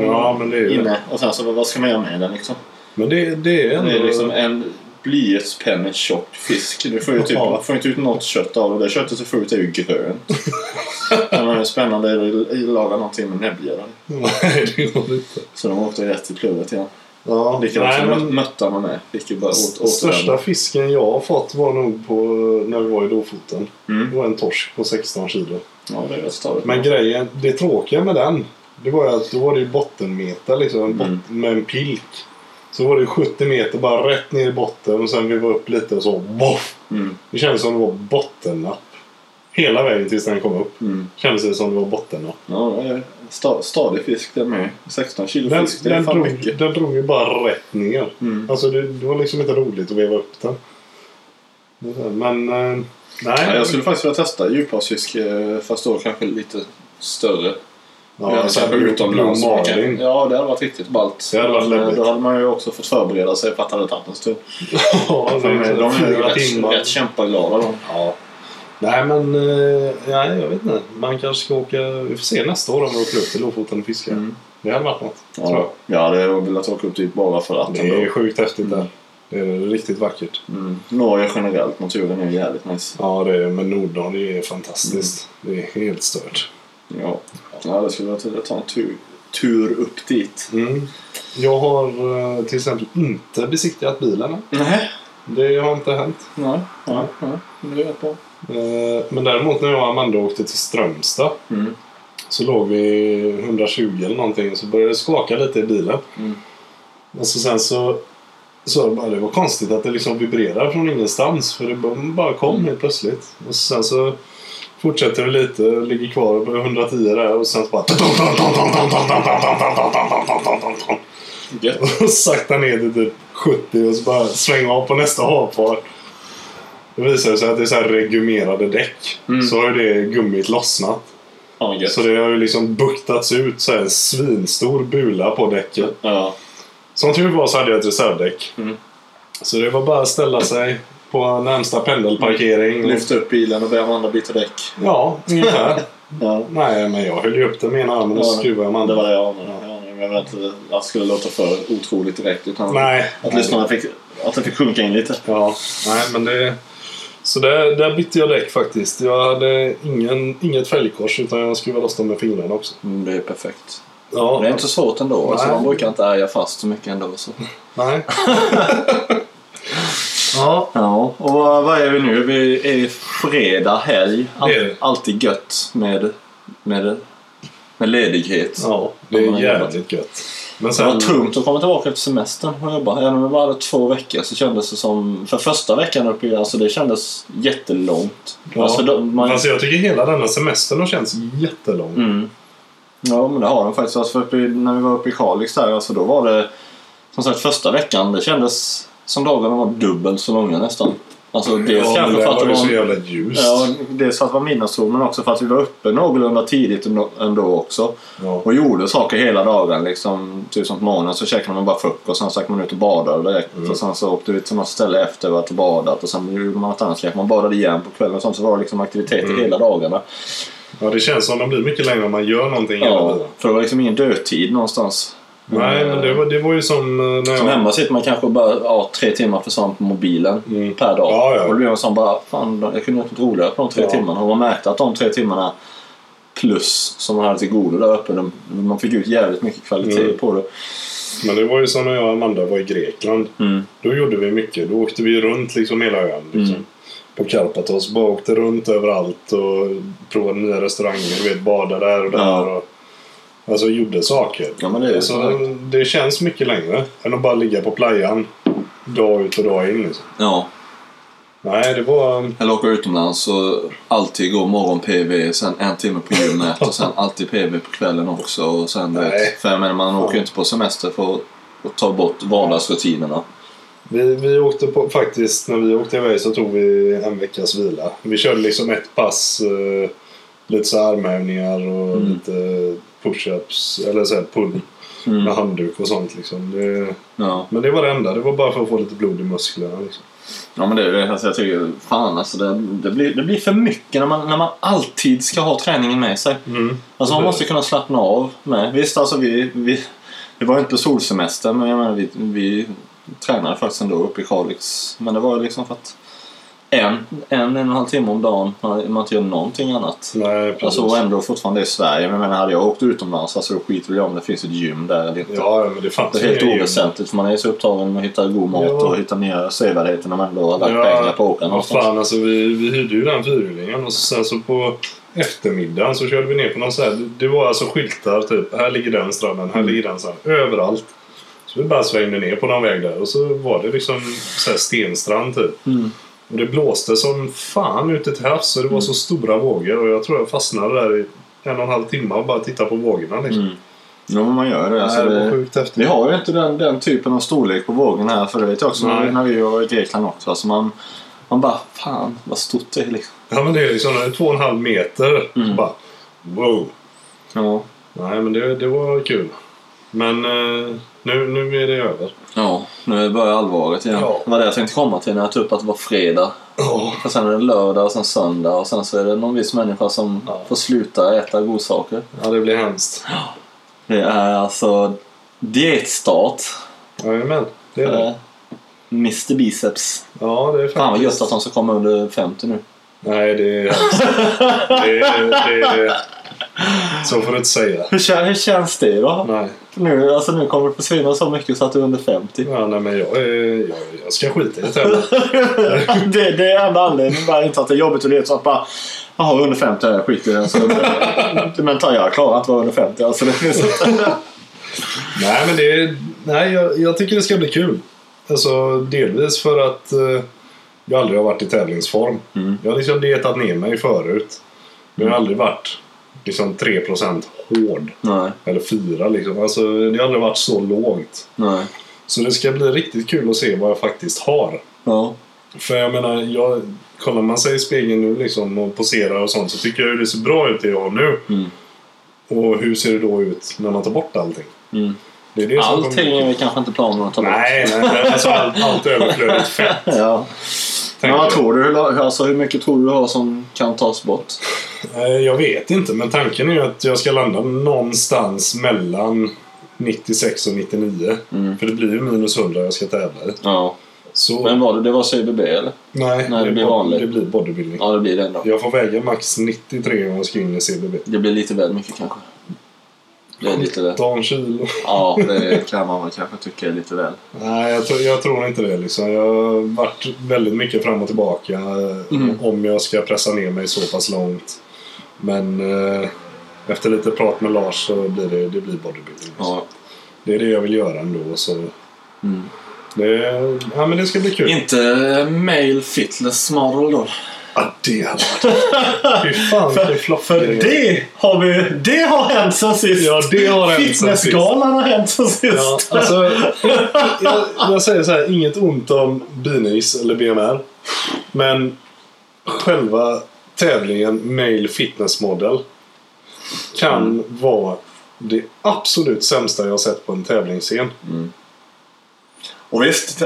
Ja, men det är inne och sen så vad ska man göra med den liksom? Men det, det är ändå... Det är liksom en blyertspenna tjock fisk. Du får ju typ, Ja. får inte ut något kött av det. Det köttet du får ut är ju grönt. [laughs] Men det är spännande att laga någonting med näbbgädda. Nej, det går inte. Så de åkte rätt i plurret igen. Ja, Likadant nej, som men möttarna med. Fick ju bara åt, åt största fisken jag har fått var nog på när vi var i Lofoten. Mm. Det var en torsk på 16 kilo. Ja, det är rätt. Men grejen, det tråkiga med den, det var ju att då var det ju bottenmeter liksom, en bot- Mm. med en pilk. Så var det 70 meter bara rätt ner i botten och sen vi var upp lite och så boff! Mm. Det kändes som det var bottennapp. Hela vägen tills den kom upp. Mm. Kändes det som det var bottennapp. Ja, det är sta, stadig fisk den med. 16 kilo Den, fisk, det är den, fan drog, mycket. den drog ju bara rätt ner. Mm. Alltså det, det var liksom inte roligt att veva upp den. Men eh, nej. Ja, jag skulle faktiskt vilja testa djuphavsfisk eh, fast då kanske lite större. ja, kanske utomlands. Ja, det hade varit riktigt ballt. Det hade varit eh, läbbigt. Då hade man ju också fått förbereda sig för att det hade tagit en stund. [laughs] Ja, De är, ju rätt, rätt kämpaglada de. Ja. Nej men, eh, nej, jag vet inte. Man kanske ska åka, vi får se nästa år om vi åker upp till Lofoten och fiskar. Mm. Det hade varit något. Tror jag. Ja, jag hade velat åka upp dit bara för att Det ändå. är sjukt häftigt Mm. där. Det är riktigt vackert. Mm. Norge generellt, naturen är jävligt nice. Ja, det är, men Nordnorge det är fantastiskt. Mm. Det är helt stört. Ja, ja det skulle vara att ta en tur, tur upp dit. Mm. Jag har eh, till exempel inte besiktigat bilen. Nej, Det har inte hänt. nej, nej, nej. Det är rätt bra. Eh, Men däremot när jag och Amanda åkte till Strömstad Mm. så låg vi 120 eller någonting så började det skaka lite i bilen. Mm. Och så sen så så jag bara, det var konstigt att det liksom vibrerar från ingenstans för det bara kom helt plötsligt. Och sen så fortsätter det lite, ligger kvar på 110 där och sen så bara Gött. och sakta ner till typ 70 och så bara svänga av på nästa havfart. Det visar sig att det är så här regumerade däck. Mm. Så har ju det gummit lossnat. Gött. Så det har ju liksom buktats ut så här en svinstor bula på däcket. Ja. Som tur var så hade jag ett reservdäck. Mm. Så det var bara att ställa sig på närmsta pendelparkering. Lyfta upp bilen och be Amanda byta däck. Ja, ungefär. [laughs] Ja. Nej, men jag höll ju upp den med ena armen och Ja, skruvade med Det andra. var det jag anade. Jag anade, men Jag vet inte att det skulle låta för otroligt direkt. Utan Nej. att lyssnarna fick, att det fick sjunka in lite. Ja, nej men det... Så där, där bytte jag däck faktiskt. Jag hade ingen, inget fälgkors utan jag skruvade loss dem med fingrarna också. Mm, det är perfekt. Ja, Det är inte så svårt ändå. Alltså, Nej. man brukar inte ärga fast så mycket ändå. Så. Nej. [laughs] ja. Ja, och vad är vi nu? Vi är fredag, helg. All, alltid gött med, med, med ledighet. Ja, det är jävligt gött. Men Det var sen... tungt att komma tillbaka efter semestern och jobba. Även om det bara hade två veckor så kändes det som... För första veckan uppe i... Alltså det kändes jättelångt. Ja. Alltså, då, man, Alltså jag tycker hela denna semestern har känts jättelång. mm. Ja, men det har den faktiskt. Alltså, i, när vi var uppe i Kalix där, alltså, då var det... Som sagt, första veckan, det kändes som dagarna var dubbelt så långa nästan. Alltså dels Ja, kanske för att det var... så jävla ljust. Ja, dels för att det var midnattssol men också för att vi var uppe någorlunda tidigt ändå- också. Ja. Och gjorde saker hela dagen. Liksom, typ som på morgonen så käkade man bara frukost, sen stack man ut och badade direkt. Mm. Och sen så åkte vi till något ställe efter att ha badat och sen gjorde man något annat. Så man badade igen på kvällen och sånt. Så var det liksom aktiviteter Mm. hela dagarna. ja, det känns som de blir mycket längre om man gör någonting hela Ja, tiden. för det var liksom ingen dödtid någonstans. Nej, men det var, det var ju som eh, när Som jag... hemma sitter man kanske bara ja, tre timmar försvann på mobilen Mm. per dag. Ja, ja. Och då blir man sån bara, fan jag kunde gjort något roligare på de tre Ja. timmarna. Och man märkte att de tre timmarna plus som man hade till godo där uppe, de, man fick ut jävligt mycket kvalitet Mm. på det. Men det var ju som när jag och Amanda var i Grekland. Mm. Då gjorde vi mycket. Då åkte vi runt liksom hela ön. Liksom. Mm. På Karpathos. Bara åkte runt överallt och provade nya restauranger. Du vet, badade där och där. Ja. Och, alltså gjorde saker. Ja, men det alltså, så. det känns mycket längre än att bara ligga på playan dag ut och dag in. Liksom. Ja, Nej, det var... eller åka utomlands och alltid gå morgon-PV, sen en timme på gymmet och sen alltid PV på kvällen också. Och sen, Nej. vet, för jag menar, man åker ju inte på semester för att, att ta bort vardagsrutinerna. Vi, vi åkte på, faktiskt, när vi åkte iväg så tog vi en veckas vila. Vi körde liksom ett pass, eh, lite så armhävningar och Mm. lite push-ups, eller så här pull Mm. med handduk och sånt liksom. Det, Ja. men det var det enda, det var bara för att få lite blod i musklerna liksom. Ja men det är. Alltså, jag tycker fan alltså det, det, blir, det blir för mycket när man, när man alltid ska ha träningen med sig. Mm. Alltså man måste kunna slappna av med. Visst alltså vi, vi, vi var ju inte på solsemester men jag menar vi, vi tränade faktiskt ändå uppe i Kalix. Men det var ju liksom för att en, en, en och en halv timme om dagen när man inte gör någonting annat. Nej, precis. Alltså ändå fortfarande i Sverige. Men jag menar hade jag åkt utomlands alltså då skiter jag om det finns ett gym där eller inte. ja, men det fanns Det är helt oväsentligt för man är så upptagen med att hitta god mat Ja. och hitta nya sevärdheter när man ändå har lagt Ja, pengar på att åka någonstans. fan, alltså vi, vi hyrde ju den fyrhjulingen och sen så på eftermiddagen så körde vi ner på någon så här, det- det var alltså skyltar typ, här ligger den stranden, här Mm. ligger den stranden, överallt. Så vi bara svängde ner på någon väg där och så var det liksom så här stenstrand typ. Mm. Och det blåste som fan ute till havs och det var så stora vågor och jag tror jag fastnade där i en och en halv timme och bara tittade på vågorna liksom. Mm. Ja, man gör det. Alltså, det det vi har ju inte den, den typen av storlek på vågen här. För det vet jag också Nej. när vi var i Grekland också. Alltså man, man bara, fan vad stort det är liksom. Ja men det är liksom två och en halv meter. Mm. Bara, wow. Ja. Nej men det, det var kul. Men eh, nu, nu är det över. Ja, nu börjar allvaret igen. Ja. Det var det jag tänkte komma till när jag tog upp att det var fredag. Ja. Och sen är det lördag och sen söndag och sen så är det någon viss människa som Ja. får sluta äta godsaker. Ja, det blir hemskt. Det är alltså dietstart. Jajamän, det är det. Eh, Mr Biceps. Ja, det är faktiskt... Fan vad gött att de ska komma under 50 nu. Nej, det är hemskt. [laughs] det, är- det, är- Så får du inte säga. Hur, kän- hur känns det då? Nej. Nu, alltså, nu kommer det försvinna så mycket så att du är under 50. Ja, nej men jag, jag, jag ska skita i det [laughs] det, det är enda anledningen. Bara inte att det är jobbigt att leta att bara Jaha, under 50 är jag skit i det. Så, men jag klarar inte att vara under 50. Alltså, det finns inte. [laughs] Nej, men det är, nej, jag, jag tycker det ska bli kul. Alltså, delvis för att eh, jag aldrig har varit i tävlingsform. Mm. Jag har liksom dietat ner mig förut. Men jag har aldrig varit liksom 3% hård. Nej, Eller 4 liksom. Alltså, det har aldrig varit så lågt. nej. Så det ska bli riktigt kul att se vad jag faktiskt har. Ja. För jag menar, jag, kollar man sig i spegeln nu liksom och poserar och sånt så tycker jag ju det ser bra ut det jag har nu. Mm. Och hur ser det då ut när man tar bort allting? Mm. Det är det som Allting kommer- är väl kanske inte planen att ta bort. Nej, nej, nej. Alltså allt, allt [laughs] överflödigt fett. Ja. Men vad tror du? Hur, alltså, hur mycket tror du du har som kan tas bort? Eh, Jag vet inte, men tanken är ju att jag ska landa någonstans mellan 96 och 99. Mm. För det blir ju minus 100 jag ska tävla i. Ja. Så, Men var det, det var CBB eller? nej, nej, det blir bod- vanligt. Det blir bodybuilding. Ja, det blir det ändå. Jag får väga max 93 om jag ska in i CBB. Det blir lite väl mycket kanske. Är lite väl. 17 kilo. Ja, det kan man kanske tycka är lite väl. Nej, jag, tror- jag tror inte det. Liksom. Jag har varit väldigt mycket fram och tillbaka eh, Mm. om jag ska pressa ner mig så pass långt. Men eh, efter lite prat med Lars så blir det, det blir bodybuilding. Ja. Det är det jag vill göra ändå. Så Mm. det, ja, men det ska bli kul. Inte male fitless model då? Ja, det hade varit... [laughs] Fy fan vilken flopp För det har vi... Det har hänt sen sist! Ja, det har hänt sen sist. Fitnessgalan har hänt sen sist. Ja, alltså, jag, jag säger så här, inget ont om Binis eller BMR. Men själva tävlingen Male Fitness Model kan Mm. vara det absolut sämsta jag har sett på en tävlingsscen. Och visst,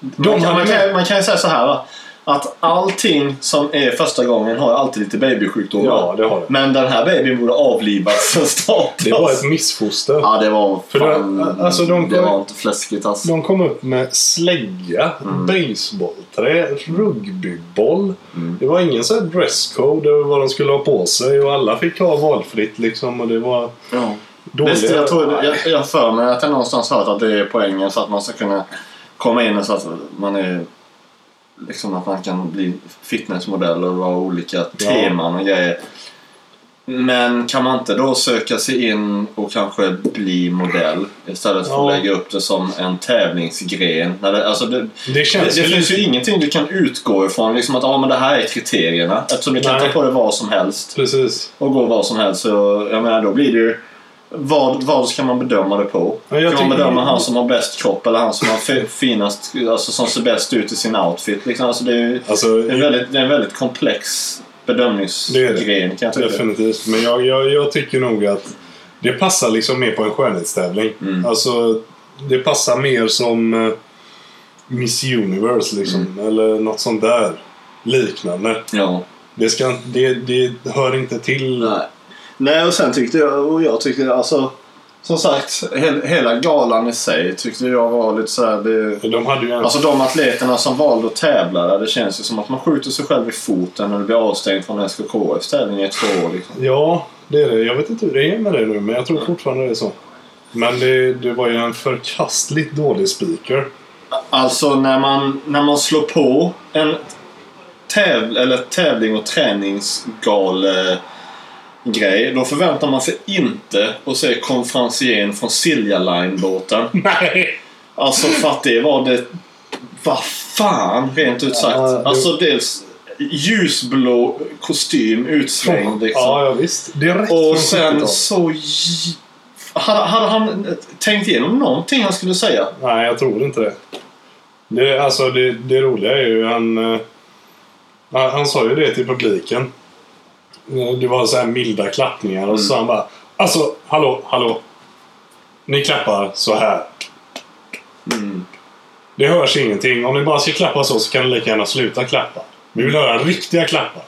De man, kan, man, kan, man kan ju säga så här va, att allting som är första gången har alltid lite babysjukdomar. Ja, det har det. Men den här babyn borde avlivats från start. Det var ett missfoster. Ja, det var För fan... det- alltså, de- det var inte fläskigt alltså. De kom upp med slägga, Mm. baseballträ, rugbyboll. Mm. Det var ingen sån dresscode över vad de skulle ha på sig och alla fick ha valfritt liksom. Och det var Ja. dåliga... Jag, tror, jag, jag för mig att jag någonstans hört att det är poängen så att man ska kunna komma in och så att man är liksom att man kan bli fitnessmodell och ha olika teman och grejer. Men kan man inte då söka sig in och kanske bli modell istället för Ja. att lägga upp det som en tävlingsgren? När det, alltså det, Det det, känns det ju finns ju ingenting du kan utgå ifrån. Liksom att ah, men det här är kriterierna. Eftersom du kan Nej. ta på dig vad som helst Precis. och gå vad som helst. Så, jag menar, då blir det ju... vad, vad ska man bedöma det på? Ska man bedöma han som har bäst kropp eller han som har fi- finast, alltså som ser bäst ut i sin outfit? Liksom, alltså det, är, Alltså, det, är en väldigt, det är en väldigt komplex bedömningsgren kan jag tycka. definitivt. Men jag, jag, jag tycker nog att det passar liksom mer på en skönhetstävling. Mm. Alltså, det passar mer som eh, Miss Universe liksom. Mm. Eller något sånt där liknande. Ja. Det, ska, det, det hör inte till... Nej. Nej, och sen tyckte jag, och jag tyckte alltså som sagt, he, hela galan i sig tyckte jag var lite sådär... Det, De hade ju en... Alltså de atleterna som valde att tävla där, det känns ju som att man skjuter sig själv i foten när du blir avstängd från SKKFs tävling i två år. Liksom. Ja, det är det. Jag vet inte hur det är med det nu, men jag tror fortfarande det är så. Men det, det var ju en förkastligt dålig speaker. Alltså när man, när man slår på en täv, eller tävling och träningsgal grej då förväntar man sig inte att se konferencieren från Silja Line-båten. [laughs] Nej! Alltså för att det var det... Vad fan, rent ut sagt. Ja, det- Alltså dels ljusblå kostym utsvängd liksom. Ja, ja visst. Det är rätt Och sen 70-talet. så... Hade, hade han tänkt igenom någonting han skulle säga? Nej, jag tror inte det. det alltså, det, det roliga är ju han... eh, Han, han sa ju det till publiken. Det var så här milda klappningar och så sa han bara Alltså, hallå, hallå. Ni klappar så här. Mm. Det hörs ingenting. Om ni bara ska klappa så så kan ni lika gärna sluta klappa. Vi vill höra riktiga klappar.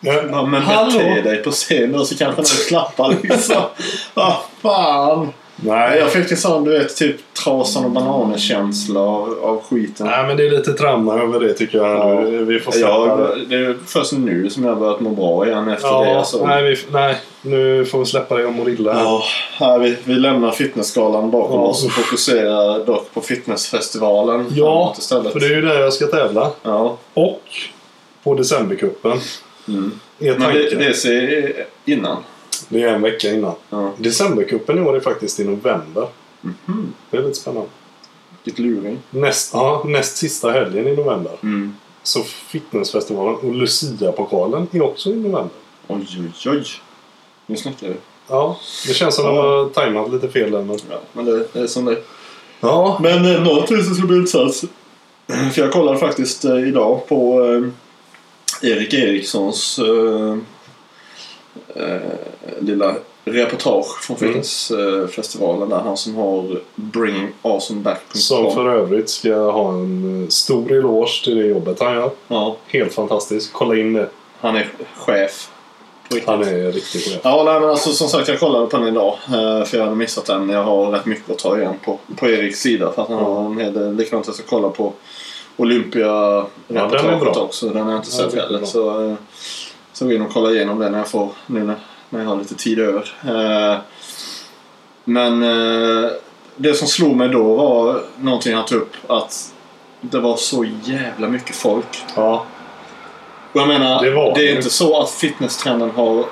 Ja, Ja, men bete dig på scen då så kanske någon klappar liksom. [laughs] Vad fan. Nej, Jag fick en sån du vet typ trasan och bananen-känsla av, av skiten. Nej, men det är lite trauma över det tycker jag. Ja. Vi får Ja, det. är först nu som jag börjat må bra igen efter Ja, det. Alltså. nej, vi, nej, nu får vi släppa det om mår illa. Ja, här vi, vi lämnar fitnessskalan bakom Ja. oss och fokuserar dock på fitnessfestivalen. Ja, för det är ju där jag ska tävla. Ja. Och på Decembercupen. Mm. Men det, det ser innan. Det är en vecka innan. Ja. Decembercupen i år är faktiskt i november. Mhm. Det är lite spännande. Vilket luring. Näst, ja, näst sista helgen i november. Mm. Så fitnessfestivalen och Lucia-pokalen är också i november. Oj, oj, oj. Nu snackar vi. Ja, det känns som att Ja. de har tajmat lite fel där. Men... Ja, men det, det är som det Ja, Men eh, någonting som ska bli intressant. För jag kollade faktiskt eh, idag på eh, Erik Erikssons eh, eh, lilla reportage från Mm. Fitnessfestivalen där. Han som har bringingawesomeback.com. som för övrigt ska ha en eh, stor eloge till det jobbet han gör. Ja, Helt fantastiskt. Kolla in det. han är chef. Riktigt. Han är riktigt chef. Ja, nej, men alltså, som sagt jag kollade på den idag. eh, För jag hade missat den. Jag har rätt mycket att ta igen på, på Eriks sida. För att han har en hel del. Likadant jag ska kolla på Olympia-reportaget bra. också. Den har jag inte Ja, sett heller. Så, eh, så gå in och kolla igenom den när jag får. Nu när, när jag har lite tid över. Eh, Men eh, det som slog mig då var någonting han tog upp. Att det var så jävla mycket folk. Ja, Och jag menar, Det det, är det. inte så att fitnesstrenden har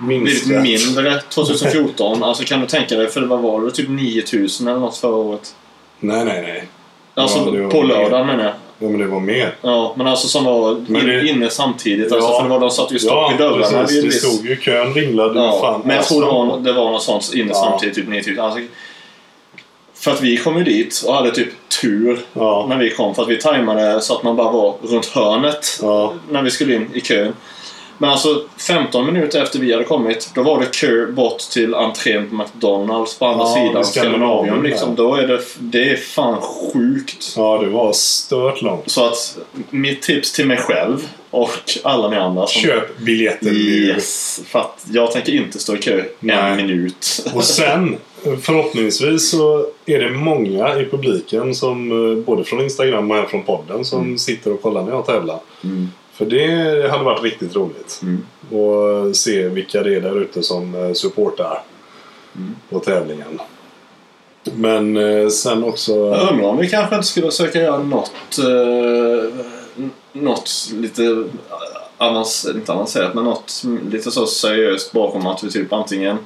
blivit minskat. mindre [laughs] 2014. alltså kan du tänka dig, för det var, var det typ 9000 eller något förra året? Nej, nej, nej. Alltså Ja, det på lördagen menar jag. Ja, men det var mer. Ja, men alltså som var in, det- inne samtidigt. Alltså, Ja. för det var, de satt ju stopp Ja, i dörrarna. precis. vid Det stod ju kön ringlade. Ja, fan, men jag tror det var, det var något sånt inne Ja. samtidigt, typ 9000. Alltså, för att vi kom ju dit och hade typ tur Ja, när vi kom. För att vi tajmade så att man bara var runt hörnet ja. när vi skulle in i kön. Men alltså 15 minuter efter vi hade kommit, då var det kö bort till entrén på McDonalds på andra Ja, sidan. Skandinavien liksom. Då är det, det är fan sjukt. ja, det var stört långt. Så att mitt tips till mig själv och alla ni andra som Köp biljetter nu. Yes, för att jag tänker inte stå i kö Nej. en minut. Och sen, förhoppningsvis så är det många i publiken som, eh, både från Instagram och här från podden, som Mm. sitter och kollar när jag tävlar. Mm. För det hade varit riktigt roligt. Mm. Och se vilka det är där ute som eh, supportar Mm. på tävlingen. Men eh, sen också... Jag undrar om vi kanske inte skulle försöka göra något, eh, något lite avans, inte avancerat, men något lite så seriöst bakom att vi typ antingen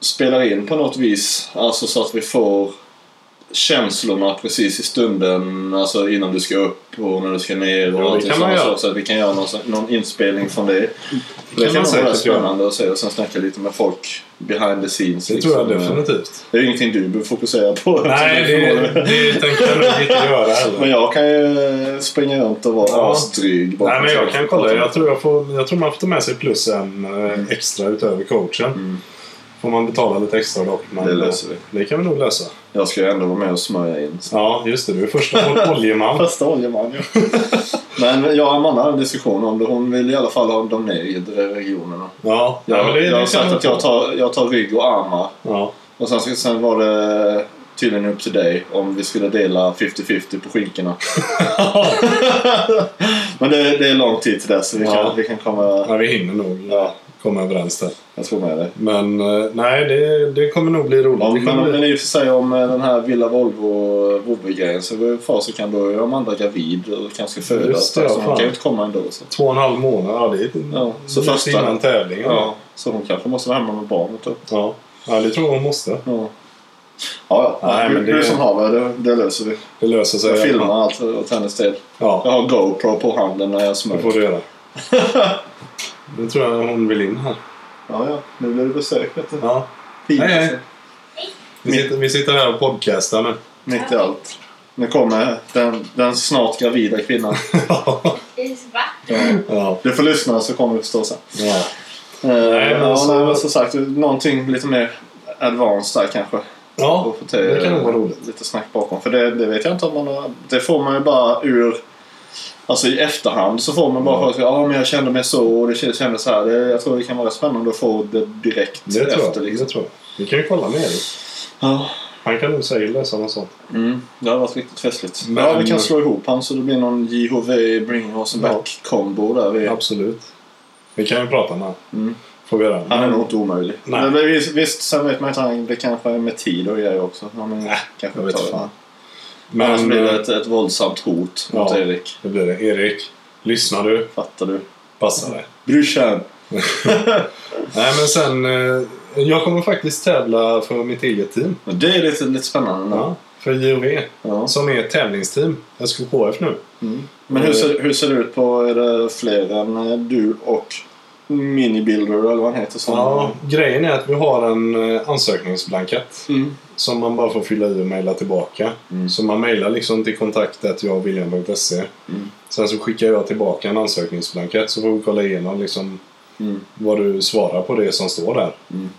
spelar in på något vis, alltså så att vi får känslorna precis i stunden, alltså innan du ska upp och när du ska ner och Ja, det kan man sånt. så, så att vi kan göra någon, någon inspelning från det. Det, kan kan nog vara spännande att se och sen snacka lite med folk behind the scenes. Det tror jag liksom. definitivt. Det är ingenting du behöver fokusera på. Nej, det, [laughs] det tänker jag inte göra [laughs] Men heller. jag kan ju springa runt och vara Ja. asdryg. Nej, men jag kan kolla. Jag tror, jag, får, jag tror man får ta med sig plus en eh, extra utöver coachen. Mm. Får man betala lite extra dock. Men Det löser vi. Det kan vi nog lösa. Jag ska ju ändå vara med och smörja in. Ja, just det. Du är första [laughs] oljeman. Första oljeman, ja. [laughs] Men jag och Amanda hade en diskussion om det. Hon vill i alla fall ha de nedre regionerna. Ja, Jag, ja, men det, jag har sagt att jag tar, jag tar rygg och armar. Ja. Och sen, sen var det tydligen upp till dig om vi skulle dela 50-50 på skinkorna. [laughs] Men det, det är lång tid till dess så vi, Ja. kan, vi kan komma... ja, vi hinner nog Ja, komma överens där. jag tror med dig. Men eh, nej, det, det kommer nog bli roligt. Ja, det men, bli... men i och för sig om eh, den här Villa Volvo Vovve-grejen så var far så kan då är Amanda gravid och kanske föda. Det, så hon fan. kan ju inte komma ändå. Så. Två och en halv månad. Ja, det är Ja, så första- innan tävlingen. Ja, så hon kanske måste vara hemma med barnet då. Ja. ja, det tror jag hon måste. Ja, ja. ja. Nej, men det- hur som haver, det, det löser vi. Det löser sig. Jag filmar allt åt hennes del. Ja, Jag har GoPro på handen när jag det smörjer. får du göra. [laughs] det tror jag hon vill in här. Ja, ja. Nu blir det besök. Vet du. Ja. Fint, Hej, hej. alltså. Vi, sitter, vi sitter här och podcastar nu. Mitt i allt. Nu kommer den, den snart gravida kvinnan. [laughs] Va? ja. Du får lyssna så kommer du förstå sen. ja. Eh, Nej, men ja, så- nej, men som sagt, någonting lite mer advanced där kanske. Ja, det kan nog vara roligt. Lite snack bakom. För det, det vet jag inte om man har... Det får man ju bara ur... Alltså i efterhand så får man bara Ja. höra ja men jag kände mig så och det kändes så här. Det, jag tror det kan vara spännande att få det direkt Det tror, efter. jag, Liksom. det tror jag. Vi kan ju kolla med Erik. Ja. Han kan nog säga lösa något sånt. Mm, det har varit riktigt festligt. Men- ja, vi kan slå ihop han så det blir någon JHV Bring Us Ja. Back-kombo där. Vi, Absolut. Vi kan ju prata med. Mm. Får vi göra. Han är nog inte omöjlig. Nej. Men visst, visst, sen vet man inte. Det kanske är med tid och grejer också. Han är, kanske jag vet fan. Det. Annars Men blir det eh, ett, ett våldsamt hot mot Ja. Erik. det blir det. Erik, lyssnar du? Fattar du? Passa dig. Brorsan! [laughs] Nej men sen, eh, jag kommer faktiskt tävla för mitt eget team. Men Det är lite, lite spännande. Ja, för JOV. Ja. Som är ett tävlingsteam. SKKF nu. Mm. Men hur ser, hur ser det ut på... Är det fler än eh, du och Minibuilder eller vad han heter? Som, Ja, grejen är att vi har en eh, ansökningsblankett. Mm. Som man bara får fylla i och mejla tillbaka. Mm. Så man mejlar liksom till kontaktet jagwilliam.se. Mm. Sen så skickar jag tillbaka en ansökningsblankett så får vi kolla igenom liksom Mm. vad du svarar på det som står där. Mm.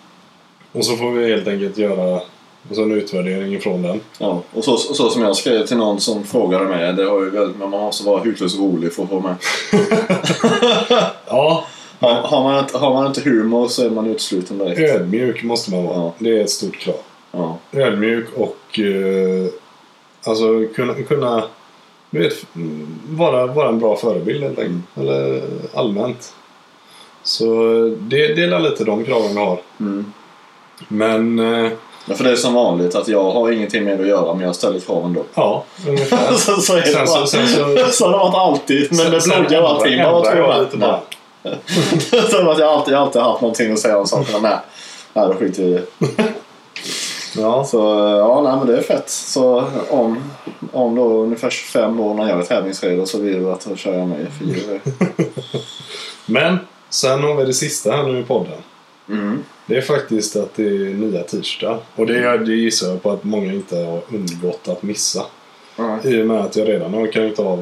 Och så får vi helt enkelt göra alltså, en utvärdering ifrån den. Ja, och så, och så som jag skrev till någon som frågade mig. Det har ju väldigt, man måste vara hutlöst rolig för att få med. [laughs] Ja, Har, har, man inte, har man inte humor så är man utesluten direkt. ödmjuk måste man vara. Ja. Det är ett stort krav. Ja. Ödmjuk och eh, alltså kunna, kunna du vet, mm, vara, vara en bra förebild helt enkelt. Eller allmänt. Så det, det är lite de kraven vi har. Mm. Men eh, Ja, för det är som vanligt att jag har ingenting med att göra men jag ställer kraven då. ja, [laughs] ungefär. så, så är det Sen så- bara. sen så- [laughs] så har det varit alltid. Men med Sen bloggar och allting. Bara jag jag. lite bara. [laughs] Så att jag alltid, jag alltid haft någonting att säga om sakerna. Nej, nej då skiter vi i. Ja, Så ja, nej men det är fett. Så om, om då ungefär 25 år när jag är tävlingsredo så vill du att jag kör med för JV. [laughs] Men sen har vi det sista här nu i podden. Mm. Det är faktiskt att det är nya t-shirtar. Och det, det gissar jag på att många inte har undgått att missa. Ja. I och med att jag redan har kränkt av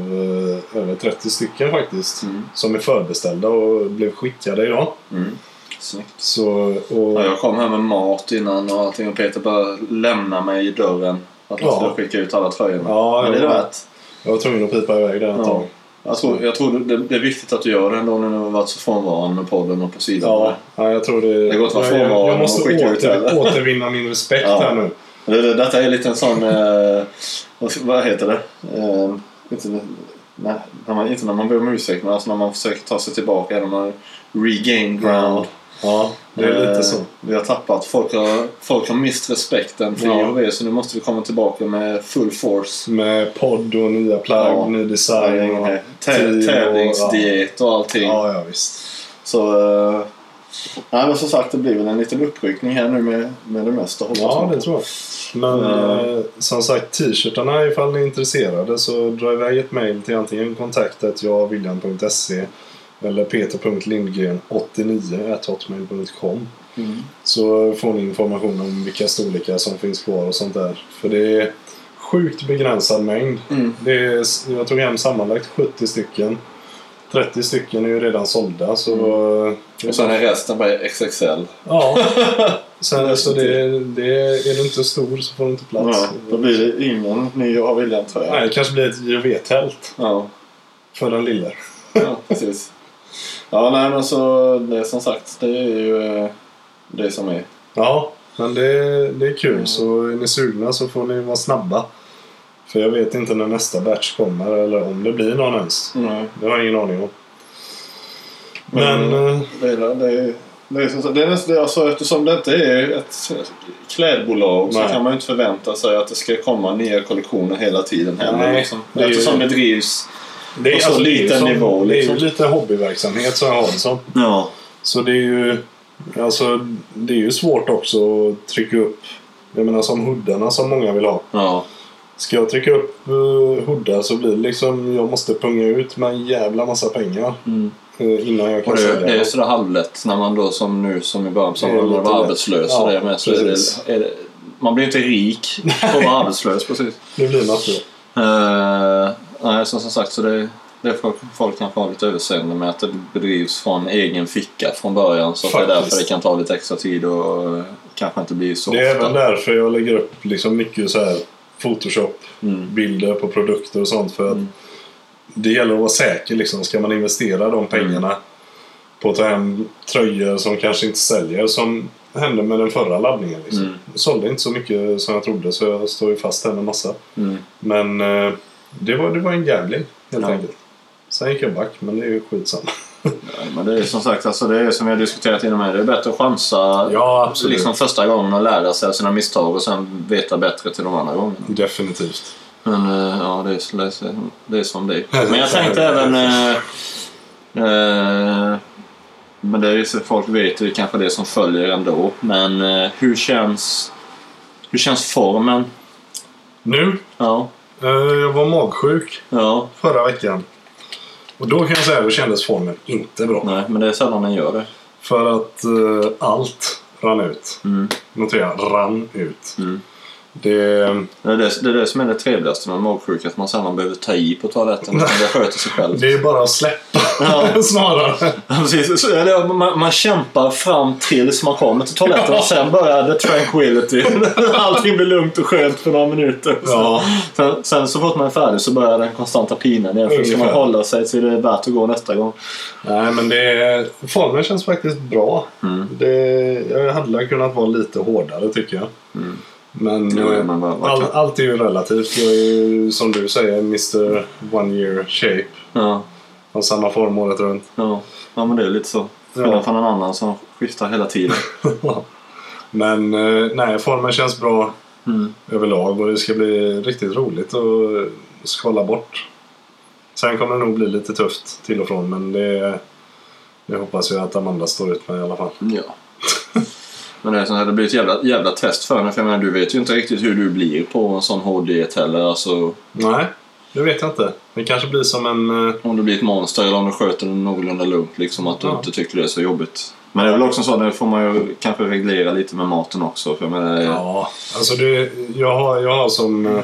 eh, över 30 stycken faktiskt. Mm. Som är förbeställda och blev skickade idag. Mm. Snyggt. Så, och, Ja, jag kom här med mat innan och allting och Peter bara lämna mig i dörren. Att jag Ja. skulle skicka ut alla tröjorna. Ja, men det är värt. jag var tvungen att pipa iväg det ett Ja. tag. Jag tror, jag tror det, det är viktigt att du gör det ändå när du har varit så frånvarande med podden och på sidan. Ja, ja, jag tror det. Det går inte att vara jag, jag, frånvarande jag måste och skicka ut åter, det. återvinna min respekt Ja. här nu. Det, det, detta är lite en sån... [laughs] Eh, vad, heter det? Eh, inte, nej, när man, inte när man ber om ursäkt men alltså när man försöker ta sig tillbaka. När man regain ground. Ja, det är lite så. Vi har tappat. Folk har, folk har mist respekten för Ja. IHV så nu måste vi komma tillbaka med full force. Med podd och nya plagg, Ja. ny design. Och, team och- Tävlingsdiet och allting. ja, ja, visst. Så eh, Nej, men som sagt det blir väl en liten uppryckning här nu med, med det mesta. Ja, det tror jag. Men Ja. eh, som sagt, t-shirtarna ifall ni är intresserade så dra iväg ett mail till antingen kontaktet javviljan.se eller peter.lindgren89hotmail.com Mm. så får ni information om vilka storlekar som finns kvar och sånt där. För det är sjukt begränsad mängd. Mm. Det är, jag tog hem sammanlagt 70 stycken. 30 stycken är ju redan sålda så... Mm. Och sen är resten bara XXL. Ja. [laughs] Sen, så det, det, är du inte stor så får du inte plats. Ja, då blir det ingen ny av viljan tror jag. Nej, det kanske blir ett juvetält Ja, för den lille. ja, precis. Ja, nej men så det är som sagt, det är ju eh, det som är. Ja, men det, det är kul. Mm. Så är ni sugna så får ni vara snabba. För jag vet inte när nästa batch kommer eller om det blir någon ens. Nej. Det har jag ingen aning om. Men... Men, eh, Det är det. Är, det är, som det är nästan, alltså, eftersom det inte är ett klädbolag så Nej. kan man ju inte förvänta sig att det ska komma nya kollektioner hela tiden heller. Nej, liksom. det Eftersom det drivs Det är, På så alltså, liten som, nivå, Det är liksom. ju lite hobbyverksamhet som jag har det som. Ja. Så det är ju... Alltså, det är ju svårt också att trycka upp... Jag menar som hoodarna som många vill ha. Ja. Ska jag trycka upp uh, hoodar så blir det liksom... Jag måste punga ut med en jävla massa pengar. Mm. eh, innan jag kan det, sälja det är sådär halvlätt när man då som nu som i början som man lite var arbetslös Ja, och det med så är det, är det, man blir inte rik [laughs] på att vara arbetslös precis. Det blir något då. Uh, nej, så som sagt så det, det får folk kanske ha lite överseende med att det bedrivs från egen ficka från början så att det är Faktiskt. därför det kan ta lite extra tid och kanske inte blir så Det är ofta. även därför jag lägger upp liksom mycket så här Photoshop-bilder Mm. på produkter och sånt. För att Mm. det gäller att vara säker. Liksom. Ska man investera de pengarna på att ta hem tröjor som kanske inte säljer som hände med den förra laddningen. Liksom. Mm. Jag sålde inte så mycket som jag trodde så jag står ju fast här med massa. Mm. Men eh, det, var, det var en gambling helt Ja. enkelt. Sen gick jag back men det är ju skitsamma. Ja, men det är som sagt, alltså det är som vi har diskuterat innan med. Det är bättre att chansa Ja, absolut. liksom första gången och lära sig av sina misstag och sen veta bättre till de andra gångerna. Definitivt. Men eh, ja, det är, det är, som det är. Men jag tänkte även... Eh, eh, men det är så folk vet ju kanske det som följer ändå. Men eh, hur känns... Hur känns formen? Nu, Ja, eh, jag var magsjuk ja, förra veckan. Och då kan jag säga att kändes formen inte bra. nej, men det är sällan den gör det. För att eh, allt rann ut. Mm. Notera, rann ut. Mm. Det, Det är det, det är det som är det trevligaste med magsjuka, att man sällan behöver ta i på toaletten. utan Det sköter sig själv. [laughs] det är bara att släppa Ja. [laughs] snarare. Precis. Så det, man, man kämpar fram tills man kommer till toaletten och sen börjar the tranquility. [laughs] Allting blir lugnt och skönt för några minuter. Ja. Sen, sen så fort man är färdig så börjar den konstanta pinan igen. För ska man hålla sig till det är värt att gå nästa gång. Nej, men det, formen känns faktiskt bra. Mm. Det, jag hade kunnat vara lite hårdare tycker jag. Mm. Men, Jo, eh, men vad- vad all, allt är ju relativt. Jag är ju som du säger Mr One Year Shape. Ja, Har samma form året runt. ja. ja, men det är lite så. Skillnad Ja. från en annan som skiftar hela tiden. [laughs] Men eh, nej, formen känns bra Mm. överlag och det ska bli riktigt roligt att skala bort. Sen kommer det nog bli lite tufft till och från men det, det hoppas jag att Amanda står ut med i alla fall. Ja. [laughs] Men det, är här, det blir ett jävla, jävla test för henne. För jag menar, du vet ju inte riktigt hur du blir på en sån hård diet heller. Alltså, Nej, det vet jag inte. Det kanske blir som en... eh, om du blir ett monster eller om du sköter det någorlunda lugnt. Liksom, att du Ja. inte tycker det är så jobbigt. Men det är väl också så, det får man ju kanske reglera lite med maten också. För jag menar, Ja, alltså det, jag, har, jag har som... eh,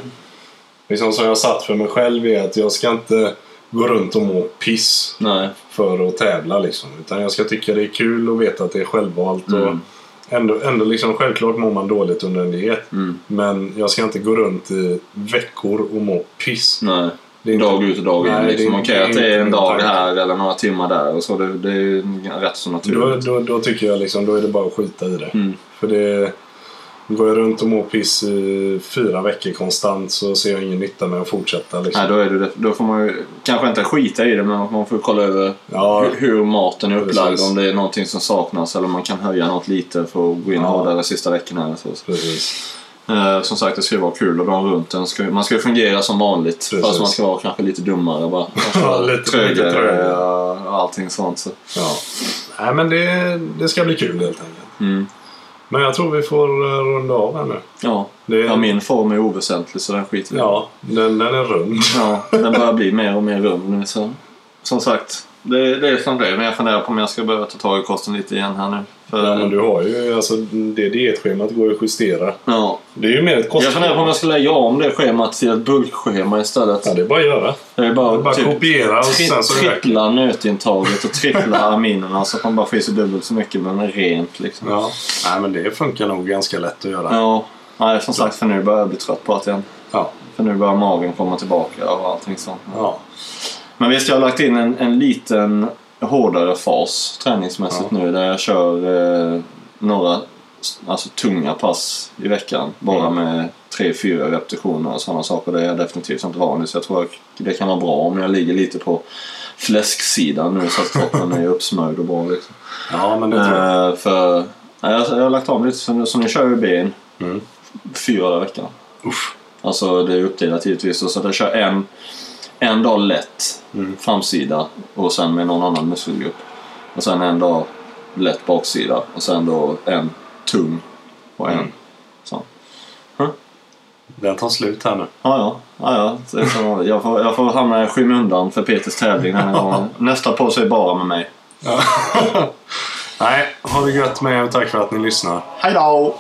Liksom som jag har satt för mig själv är att jag ska inte gå runt och må piss Nej. för att tävla liksom. Utan jag ska tycka det är kul och veta att det är självvalt. Och Mm. Ändå, ändå liksom, självklart mår man dåligt under en diet. Mm. Men jag ska inte gå runt i veckor och må piss. Nej. Det är inte- Dag ut och dag in. Liksom. det är- Okej att det är en dag här eller några timmar där. Och så, det, det är rätt så Då, naturligt. då, då tycker jag liksom, då är det bara att skita i det. Mm. För det... Går jag runt och mår piss i fyra veckor konstant så ser jag ingen nytta med att fortsätta. Liksom. Nej, då, är det, då får man ju kanske inte skita i det men man får kolla över Ja. hur, hur maten är upplagd. Precis. Om det är någonting som saknas eller om man kan höja något lite för att gå in Ja. hårdare sista veckorna. Eller så. Precis. Eh, som sagt, det ska ju vara kul och dagen runt. Den ska, man ska ju fungera som vanligt. Precis. Fast man ska vara kanske lite dummare bara. [laughs] Ja, lite- trögare lite trögare. och allting sånt. Så. Ja. Nej, men det, det ska bli kul helt enkelt. Mm. Men jag tror vi får eh, runda av här nu. Ja. Det, ja, min form är oväsentlig så den skiter vi. Ja, den, den är rund. Ja, den börjar [laughs] bli mer och mer rund. Så. Som sagt, det, det är som det. Men jag funderar på om jag ska börja ta tag i kosten lite igen här nu. För, Ja, men du har ju, alltså det dietschemat går ju att justera. ja. Det är ju mer ett Jag kostschema. funderar på om jag ska lägga om det schemat till ett bulkschema istället. Ja, det är bara att göra. Det är bara, Bara typ, kopiera och tri- sen så trippla nötintaget och trippla [laughs] aminerna så att man bara får i sig dubbelt så mycket men rent liksom. Ja. Nej, men det funkar nog ganska lätt att göra. Ja, nej, som sagt för nu börjar jag bli trött på det igen. Ja. För nu börjar magen komma tillbaka och allting sånt. ja. Men visst, jag har lagt in en, en liten hårdare fas träningsmässigt nu där jag kör eh, några alltså, tunga pass i veckan. Bara Mm. med 3-4 repetitioner och sådana saker. Det är jag definitivt inte van vid. Så jag tror att det kan vara bra om jag ligger lite på fläsksidan nu så att kroppen är uppsmörjd och bra. Liksom. ja, men det tror jag. Eh, för, jag, jag har lagt om lite, så, så nu kör jag ben Mm. fyra dagar i veckan. Uff. Alltså det är uppdelat givetvis. Så att jag kör en, en dag lätt Mm. framsida och sen med någon annan muskelgrupp. Och sen en dag lätt baksida och sen då en tung och en Mm. sån. Den tar slut här nu. Ja, ja. ja, ja. Jag, får, jag får hamna i skymundan för Peters tävling den här gången. Nästa på sig bara med mig. Ja. [laughs] Nej, ha det gött med er och tack för att ni lyssnar. Hej då!